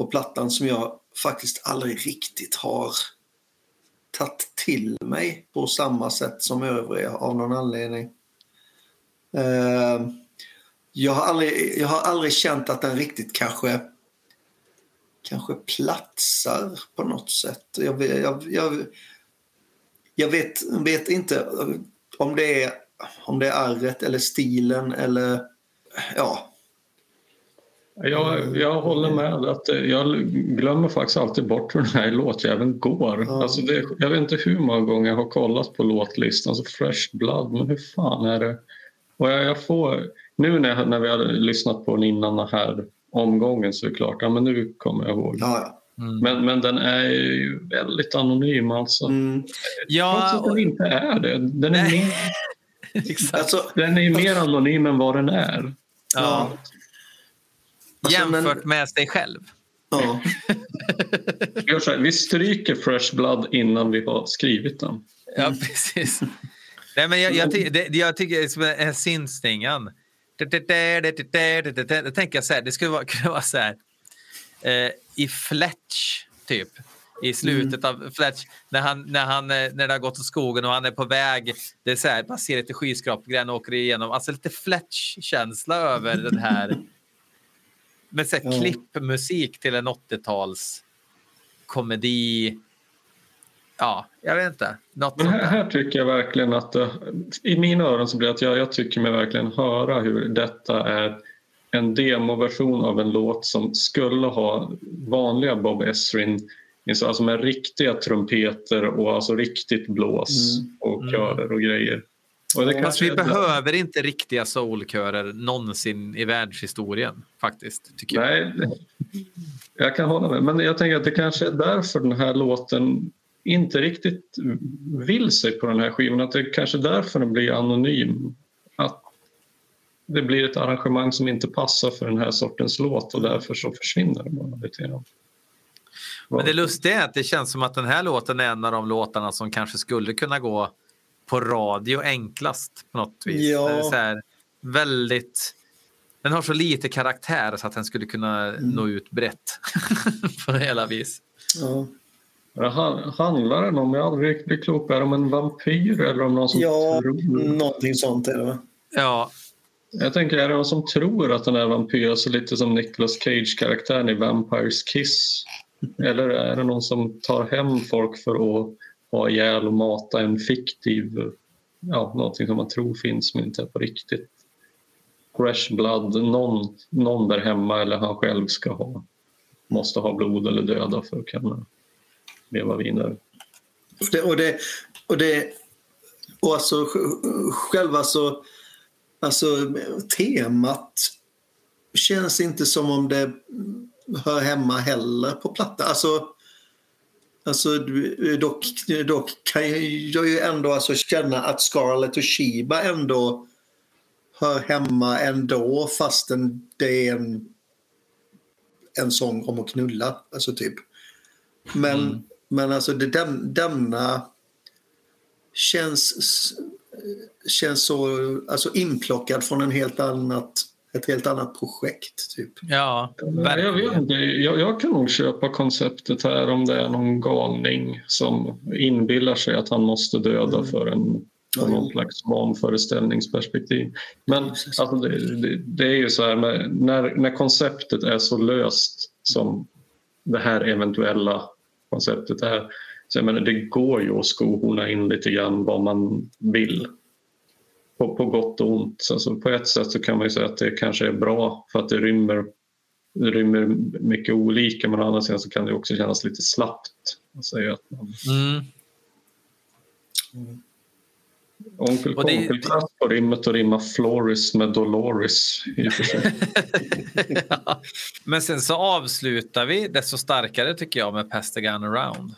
På plattan som jag faktiskt aldrig riktigt har tagit till mig på samma sätt som övriga av någon anledning. Eh, jag, har aldrig, jag har aldrig känt att den riktigt kanske kanske platsar på något sätt. Jag, vet- jag, jag, jag vet, vet inte om det är om det är arret eller stilen eller ja. Jag, jag håller med. att eh, Jag glömmer faktiskt alltid bort hur den här låtjäveln går. Ja. Alltså det, jag vet inte hur många gånger jag har kollat på låtlistan. Så Fresh Blood, men hur fan är det? Och jag, jag får, nu när, jag, när vi hade lyssnat på den innan den här omgången så är det klart, ja men nu kommer jag ihåg. ja, Men, men den är ju väldigt anonym alltså. ja. Mm. Trots Ja, att den och, inte är det. Den är, mer, exakt. Alltså, den är mer anonym än vad den är. Ja. Alltså, men- Jämfört med sig själv. ja. Vi, gör så här, vi stryker Fresh Blood innan vi har skrivit den. Ja, precis. Nej, men jag, jag, ty- det, jag tycker som den här syntstingan. Då tänker jag så här, det skulle vara, kunna vara så här. Eh, I Fletch, typ. I slutet av Fletch, när, han, när, han, eh, när det har gått åt skogen och han är på väg. Det är så här, man ser lite skyskrapor, han åker igenom. Alltså lite Fletch-känsla över den här. Med så här Ja. klippmusik till en 80-tals komedi. Ja, jag vet inte. Något Men här, här tycker jag verkligen att det, i mina öron så blir det att jag, jag tycker mig verkligen höra hur detta är en demoversion av en låt som skulle ha vanliga Bob Esrin alltså med riktiga trumpeter och alltså riktigt blås Mm. och körer och grejer. Fast vi behöver inte riktiga soulkörer någonsin i världshistorien faktiskt. Tycker jag. Nej, jag kan hålla med. Men jag tänker att det kanske är därför den här låten inte riktigt vill sig på den här skivan. Att det kanske är därför den blir anonym. Att det blir ett arrangemang som inte passar för den här sortens låt och därför så försvinner den bara lite grann. Men det lustiga är att det känns som att den här låten är en av de låtarna som kanske skulle kunna gå på radio enklast på något vis. Ja. Det är så här väldigt... Den har så lite karaktär så att den skulle kunna nå ut brett på hela vis. Ja. Det han- Handlar den om, jag har aldrig riktigt klok på, är det om en vampyr eller om någon som ja, tror? någonting sånt är det va? Ja, Jag tänker, är det någon som tror att den är vampyr, alltså lite som Nicolas Cage-karaktären i Vampires Kiss? Eller är det någon som tar hem folk för att ha ihjäl och mata en fiktiv, ja, någonting som man tror finns men inte är på riktigt? Fresh blood, någon, någon där hemma eller han själv ska ha, måste ha blod eller döda för att kunna leva vidare. Och det, och det, och det och alltså själva så, alltså, alltså temat känns inte som om det hör hemma heller på platta. Alltså, alltså du- dock, dock kan jag ju ändå alltså känna att Scarlett och Shiba ändå hör hemma ändå fastän det är en, en sång om att knulla. Alltså typ. Men, men alltså det, den, denna känns, känns så alltså inplockad från en helt annat, ett helt annat projekt. Typ. ja Jag, vet inte. Jag, jag kan nog köpa konceptet här om det är någon galning som inbillar sig att han måste döda Mm. för en för någon slags vanföreställningsperspektiv. Men alltså, det, det, det är ju så här med, när, när konceptet är så löst som det här eventuella konceptet är. Så jag menar, det går ju att skohorna in lite grann vad man vill. På, på gott och ont. Alltså, på ett sätt så kan man säga att det kanske är bra för att det rymmer, det rymmer mycket olika men å andra sidan så kan det också kännas lite slappt. Att säga att man, Mm. det- onkel Kratt på rimmet och rimma Floris med Dolores. Ja. Men sen så avslutar vi desto starkare tycker jag med Pass the Gun Around.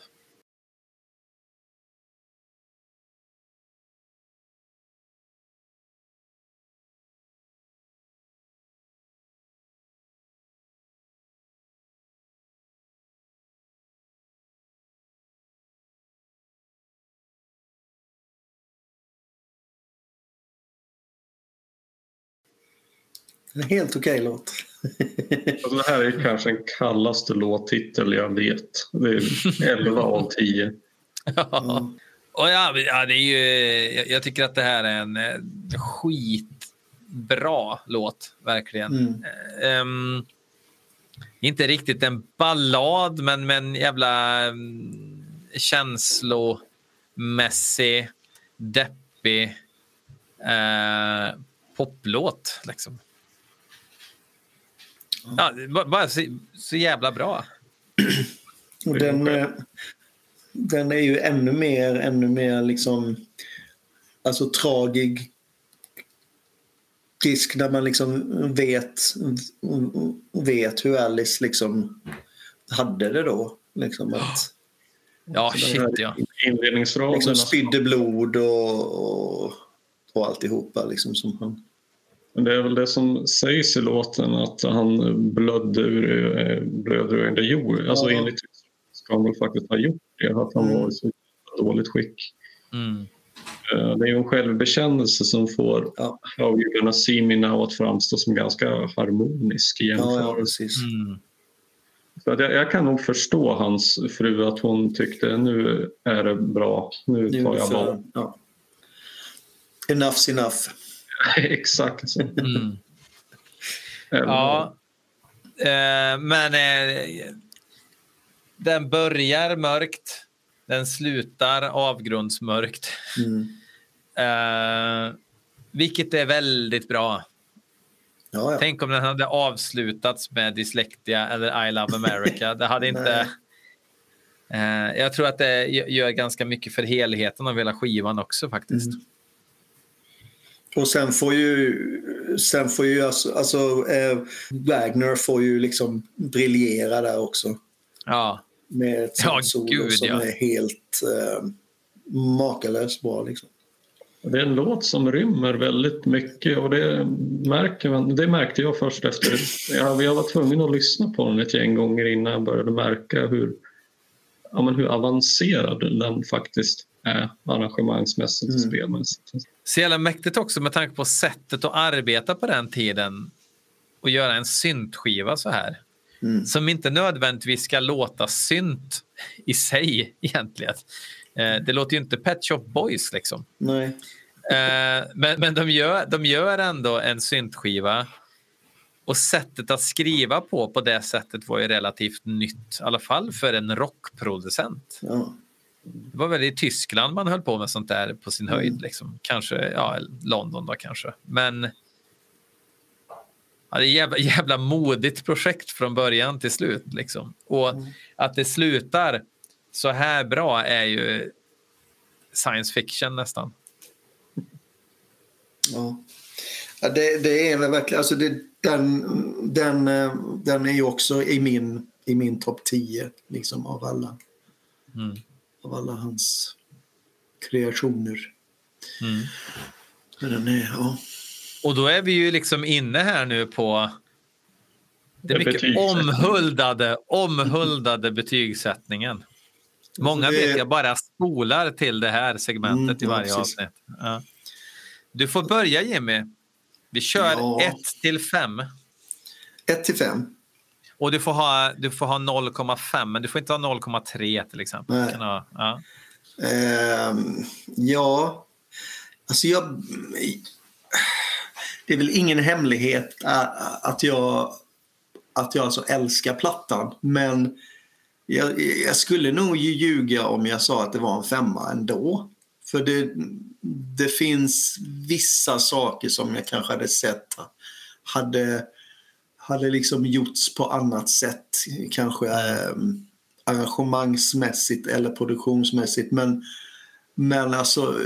En helt okej låt. Alltså, det här är kanske den kallaste låttitel jag vet. Det är 11 av 10. Ja. Och ja, ja, det är ju, jag, jag tycker att det här är en eh, skitbra låt, verkligen. Mm. Ehm, inte riktigt en ballad, men, men jävla um, känslomässig, deppig eh, poplåt. Liksom. Ja, bara- så, så jävla bra. Och den, eh, den är ju ännu mer, ännu mer liksom, alltså tragig risk när man liksom vet, vet hur Alice liksom hade det då. Liksom att Ja, shit ja. Inledningsfrasen. liksom spydde blod och, och, och alltihopa liksom som han... Men Det är väl det som sägs i låten att han blödde ur, eh, blöder ur under jord. Alltså Ja. enligt ska han väl faktiskt ha gjort det. Att han Mm. var i så dåligt skick. Mm. Eh, Det är ju en självbekännelse som får Ja. How You Gonna See Me Now att framstå som ganska harmonisk i Ja, ja, jämförelse. precis. Mm. Så att jag, jag kan nog förstå hans fru att hon tyckte nu är det bra, nu tar jag bara. ja. Enough's enough. Exakt så. Mm. Ja, eh, men eh, den börjar mörkt. Den slutar avgrundsmörkt. Mm. Eh, vilket är väldigt bra. Ja, ja. Tänk om den hade avslutats med Dyslektia eller I Love America. Det hade inte... Eh, jag tror att det gö- gör ganska mycket för helheten av hela skivan också faktiskt. Mm. Och sen får ju, sen får ju alltså, alltså eh, Wagner får ju liksom briljera där också. Ja. Med ett Ja, solo gud, som ja. är helt eh, makalöst bra. Liksom. Det är en låt som rymmer väldigt mycket och det, märker man, det märkte jag först efter ja, Jag var tvungen att lyssna på den ett gäng gånger innan jag började märka hur, ja, men hur avancerad den faktiskt är arrangemangsmässigt och Mm. spelmässigt. Så jävla mäktigt också med tanke på sättet att arbeta på den tiden och göra en syntskiva så här. Mm. Som inte nödvändigtvis ska låta synt i sig egentligen. Eh, det låter ju inte Pet Shop Boys liksom. Nej. Eh, men men de, gör, de gör ändå en syntskiva. Och sättet att skriva på på det sättet var ju relativt nytt. I alla fall för en rockproducent. Ja. Det var väl i Tyskland man höll på med sånt där på sin höjd. Liksom. Kanske ja, London då kanske. Men ja, det är jävla, jävla modigt projekt från början till slut. Liksom. Och att det slutar så här bra är ju science fiction nästan. Ja. Ja, det, det är verkligen, alltså det, den, den, eh, den är ju också i min, i min topp 10 liksom, av, alla, Mm. Av alla hans kreationer. Mm. Men den är, ja. Och då är vi ju liksom inne här nu på det mycket omhuldade, omhuldade betygssättningen. Många det- vet jag bara spolar till det här segmentet Mm, i ja, varje precis. avsnitt. Ja. Du får börja Jimmy. Vi kör Ja. 1 till 5. 1 till 5. Och du får ha, du får ha 0,5 men du får inte ha 0,3 till exempel. Nej. Ha, ja. Ehm, ja, alltså jag... Det är väl ingen hemlighet att jag, att jag alltså älskar plattan. Men jag, jag skulle nog ju ljuga om jag sa att det var en femma ändå. För det, det finns vissa saker som jag kanske hade sett hade, hade liksom gjorts på annat sätt. Kanske eh, arrangemangsmässigt eller produktionsmässigt. Men, men alltså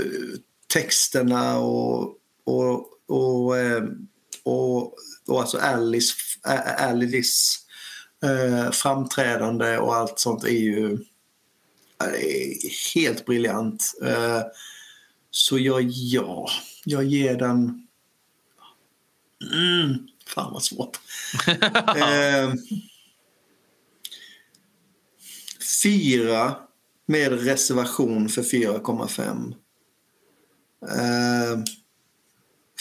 texterna och, och, och, eh, och, och alltså Alice, Alice eh, framträdande och allt sånt är ju är helt briljant. Eh, så jag, ja, jag ger den... Mm, fan vad svårt. eh, fyra med reservation för 4,5. Eh,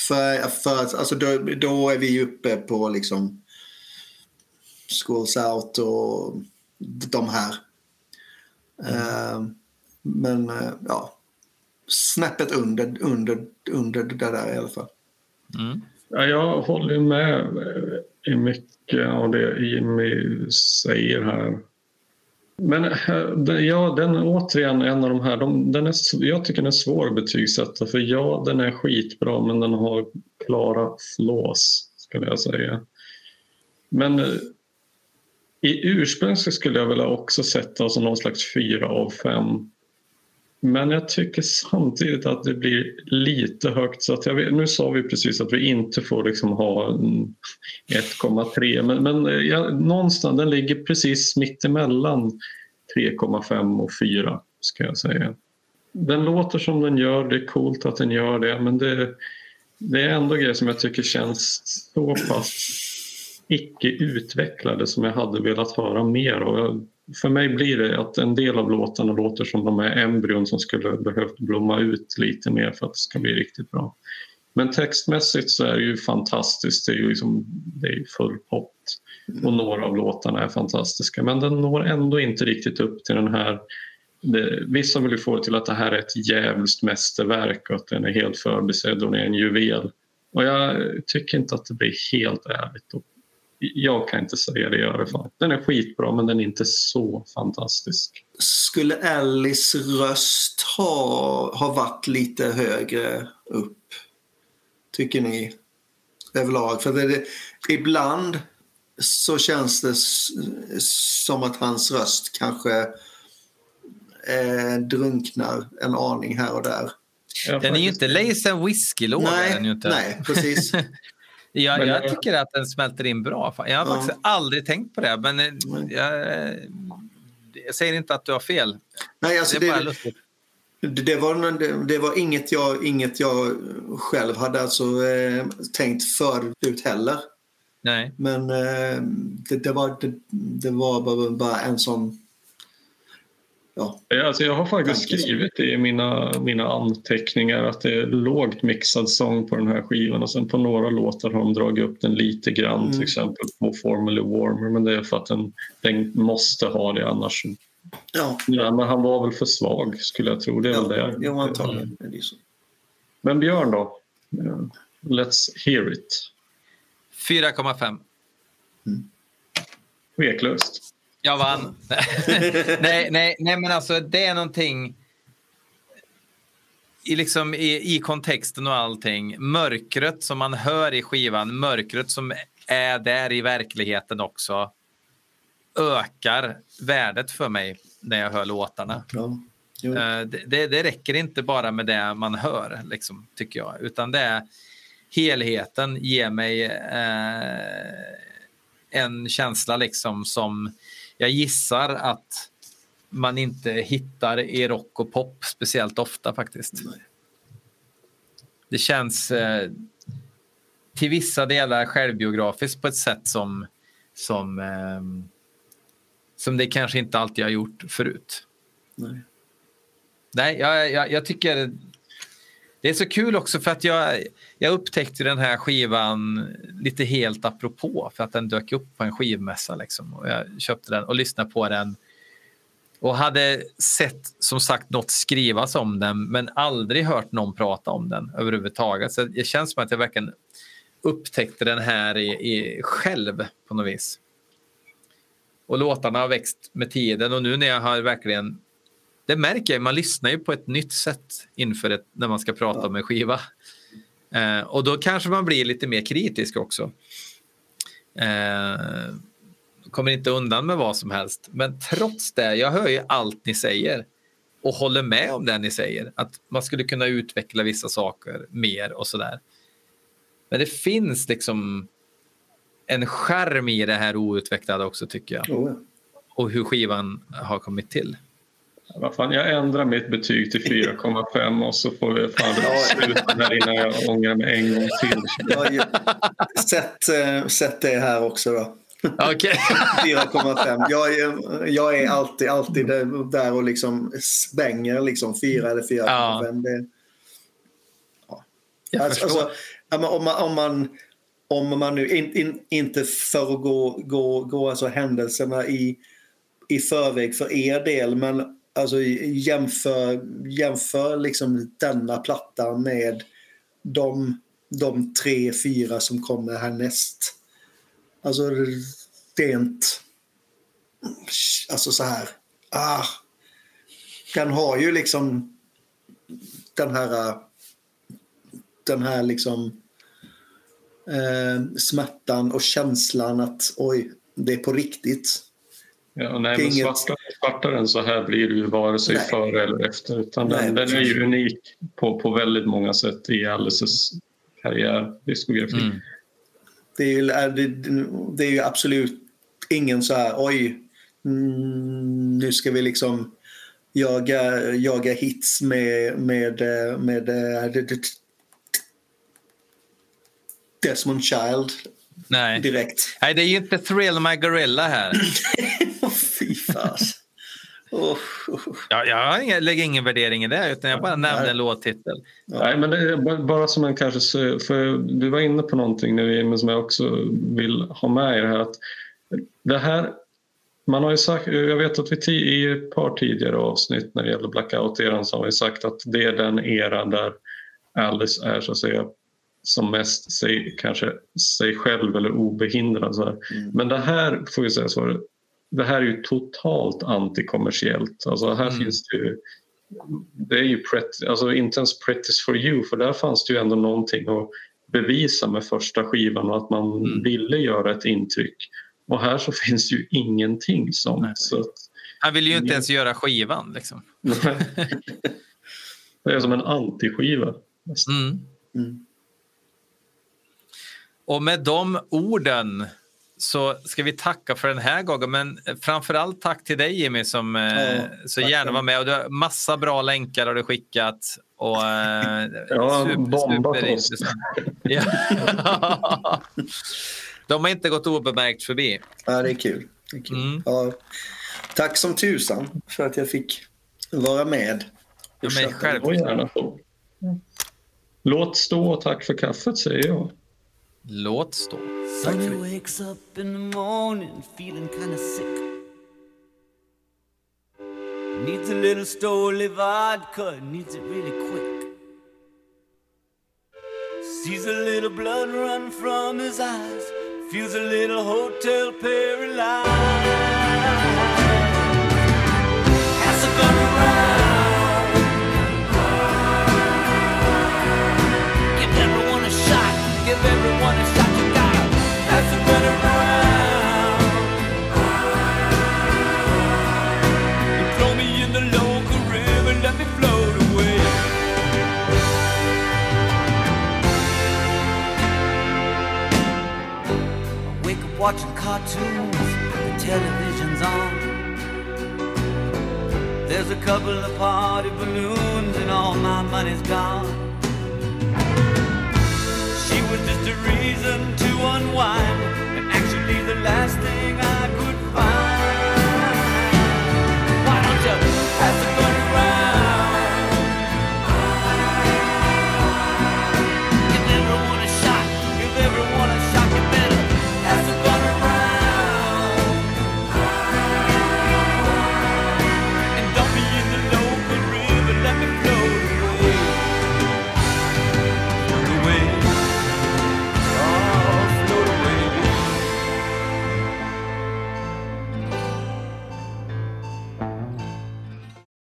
För, för att, alltså då, då är vi uppe på liksom Schools Out och de här. Eh, men ja, snäppet under, under, under det där i alla fall. Ja, jag håller med i mycket av det Jimmy säger här. Men eh, ja, den är återigen en av de här. De, den är, jag tycker den är svår att betygsätta. För ja, den är skitbra men den har klara flås skulle jag säga. Men eh, i ursprung så skulle jag vilja också sätta som någon slags fyra av fem. Men jag tycker samtidigt att det blir lite högt. Så att jag vet, nu sa vi precis att vi inte får liksom ha 1,3 men, men eh, ja, någonstans den ligger precis mittemellan 3,5 och 4 ska jag säga. Den låter som den gör, det är coolt att den gör det men det, det är ändå grejer som jag tycker känns så pass icke utvecklade som jag hade velat höra mer av. För mig blir det att en del av låtarna låter som de är embryon som skulle behövt blomma ut lite mer för att det ska bli riktigt bra. Men textmässigt så är det ju fantastiskt. Det är ju liksom, det är full pott. Och några av låtarna är fantastiska. Men den når ändå inte riktigt upp till den här... Det, vissa vill ju få det till att det här är ett jävligt mästerverk och att den är helt förbisedd och den är en juvel. Och jag tycker inte att det blir helt ärligt. Och jag kan inte säga det i alla fall. Den är skitbra men den är inte så fantastisk. Skulle Alice röst ha, ha varit lite högre upp? Tycker ni? Överlag. För det, det, ibland så känns det s- som att hans röst kanske eh, drunknar en aning här och där. Den är ju inte Lace Nej, inte. nej, precis. Jag, Men, jag eh, tycker att den smälter in bra. Jag har Ja. faktiskt aldrig tänkt på det. Men eh, jag, eh, jag säger inte att du har fel. Nej, alltså det det, det, det, var, det var inget jag, inget jag själv hade alltså, eh, tänkt förut heller. Nej. Men eh, det, det, var, det, det var bara, bara en sån... Ja, Ja, Alltså jag har faktiskt skrivit i mina, mina anteckningar att det är lågt mixad sång på den här skivan och sen på några låtar har de dragit upp den lite grann, Mm. till exempel på Formally Warmer, men det är för att den, den måste ha det annars. ja, Ja, men han var väl för svag skulle jag tro. Det är ja, väl det. jo, antagligen. det så. Men Björn då? Let's hear it. 4,5. Tveklöst. Jag vann. nej, nej, nej, men alltså det är någonting i, liksom, i, i kontexten och allting. Mörkret som man hör i skivan, mörkret som är där i verkligheten också ökar värdet för mig när jag hör låtarna. Ja. Eh, Det, det, det räcker inte bara med det man hör, liksom, tycker jag. Utan det är helheten ger mig eh, en känsla liksom som jag gissar att man inte hittar i rock och pop speciellt ofta faktiskt. Det känns eh, till vissa delar självbiografiskt på ett sätt som, som, ehm, som det kanske inte alltid har gjort förut. Nej. Nej, jag, jag, jag tycker det är så kul också för att jag, jag upptäckte den här skivan lite helt apropå för att den dök upp på en skivmässa. Liksom. Och jag köpte den och lyssnade på den och hade sett som sagt något skrivas om den men aldrig hört någon prata om den överhuvudtaget. Så det känns som att jag verkligen upptäckte den här i, i, själv på något vis. Och låtarna har växt med tiden och nu när jag har verkligen det märker jag, man lyssnar ju på ett nytt sätt inför ett, när man ska prata om en skiva. Eh, och då kanske man blir lite mer kritisk också. Eh, kommer inte undan med vad som helst. Men trots det, jag hör ju allt ni säger och håller med om det ni säger. Att man skulle kunna utveckla vissa saker mer och sådär. Men det finns liksom en skärm i det här outvecklade också tycker jag. Ja. Och hur skivan har kommit till. Vad fan, jag ändrar mitt betyg till 4,5 och så får vi fan Ja. sluta här innan jag ångrar mig en gång till. Ju sett, eh, sett det här också då. Okej. 4,5. Jag, är- jag är alltid, alltid där- och liksom svänger liksom 4 eller 4,5. Det, Jag alltså, alltså, Ja, om, man, om, man, om man nu in, in, inte för att gå, gå, gå alltså händelserna i, i förväg för er del men alltså jämför, jämför liksom denna platta med de, de tre, fyra som kommer härnäst. Alltså rent... Alltså så här... Ah, den har ju liksom den här... Ah, den här liksom eh, smärtan och känslan att oj, det är på riktigt. Ja, nej, men inget- svarta, svartare än så här blir det ju vare sig Nej. före eller efter. Utan Nej, den, den är ju unik på, på väldigt många sätt i Alices karriär, diskografi. Mm. Det är ju, det, det är ju absolut ingen så här oj, mm, nu ska vi liksom jaga, jaga hits med, med, eh, med, eh, Desmond Child Nej. direkt. Nej, det är ju inte Thrill My Gorilla här. Fy fas. Oh, oh. Ja, jag lägger ingen värdering i det, utan jag bara nämnde en låttitel. Nej, men det är bara- som en kanske... För du var inne på någonting nu Jimmy, som jag också vill ha med i det här. Att det här man har ju sagt, jag vet att vi i ett par tidigare avsnitt när det gäller blackout-eran så har vi sagt att det är den era där Alice är så att säga som mest sig, kanske sig själv eller obehindrad. Så här. Men det här får vi säga så det här är ju totalt antikommersiellt. Alltså här Mm. finns det ju det är ju pretty, alltså inte ens Pretty's for you för där fanns det ju ändå någonting att bevisa med första skivan och att man Mm. ville göra ett intryck. Och här så finns det ju ingenting sånt. Nej. Så att, Han vill ju inte ens göra skivan. Liksom. det är som en antiskiva. nästan. Mm. Mm. Och med de orden så ska vi tacka för den här gången. Men framförallt tack till dig Jimmy som eh, Ja, så gärna var med. Och du har massa bra länkar har du skickat. Och, eh, Ja, bombat oss. superintressant. Ja. De har inte gått obemärkt förbi. Ja, det är kul. Det är kul. Mm. Ja, tack som tusan för att jag fick vara med. Ja, men själv. Och gärna så. Låt stå och tack för kaffet säger jag. Låt stå. Sonny wakes up in the morning feeling kinda sick. Needs a little Stoli vodka, needs it really quick. Sees a little blood run from his eyes, feels a little hotel paralyzed. Has a gun watching cartoons, the television's on. There's a couple of party balloons and all my money's gone. She was just a reason to unwind, the last thing I could find.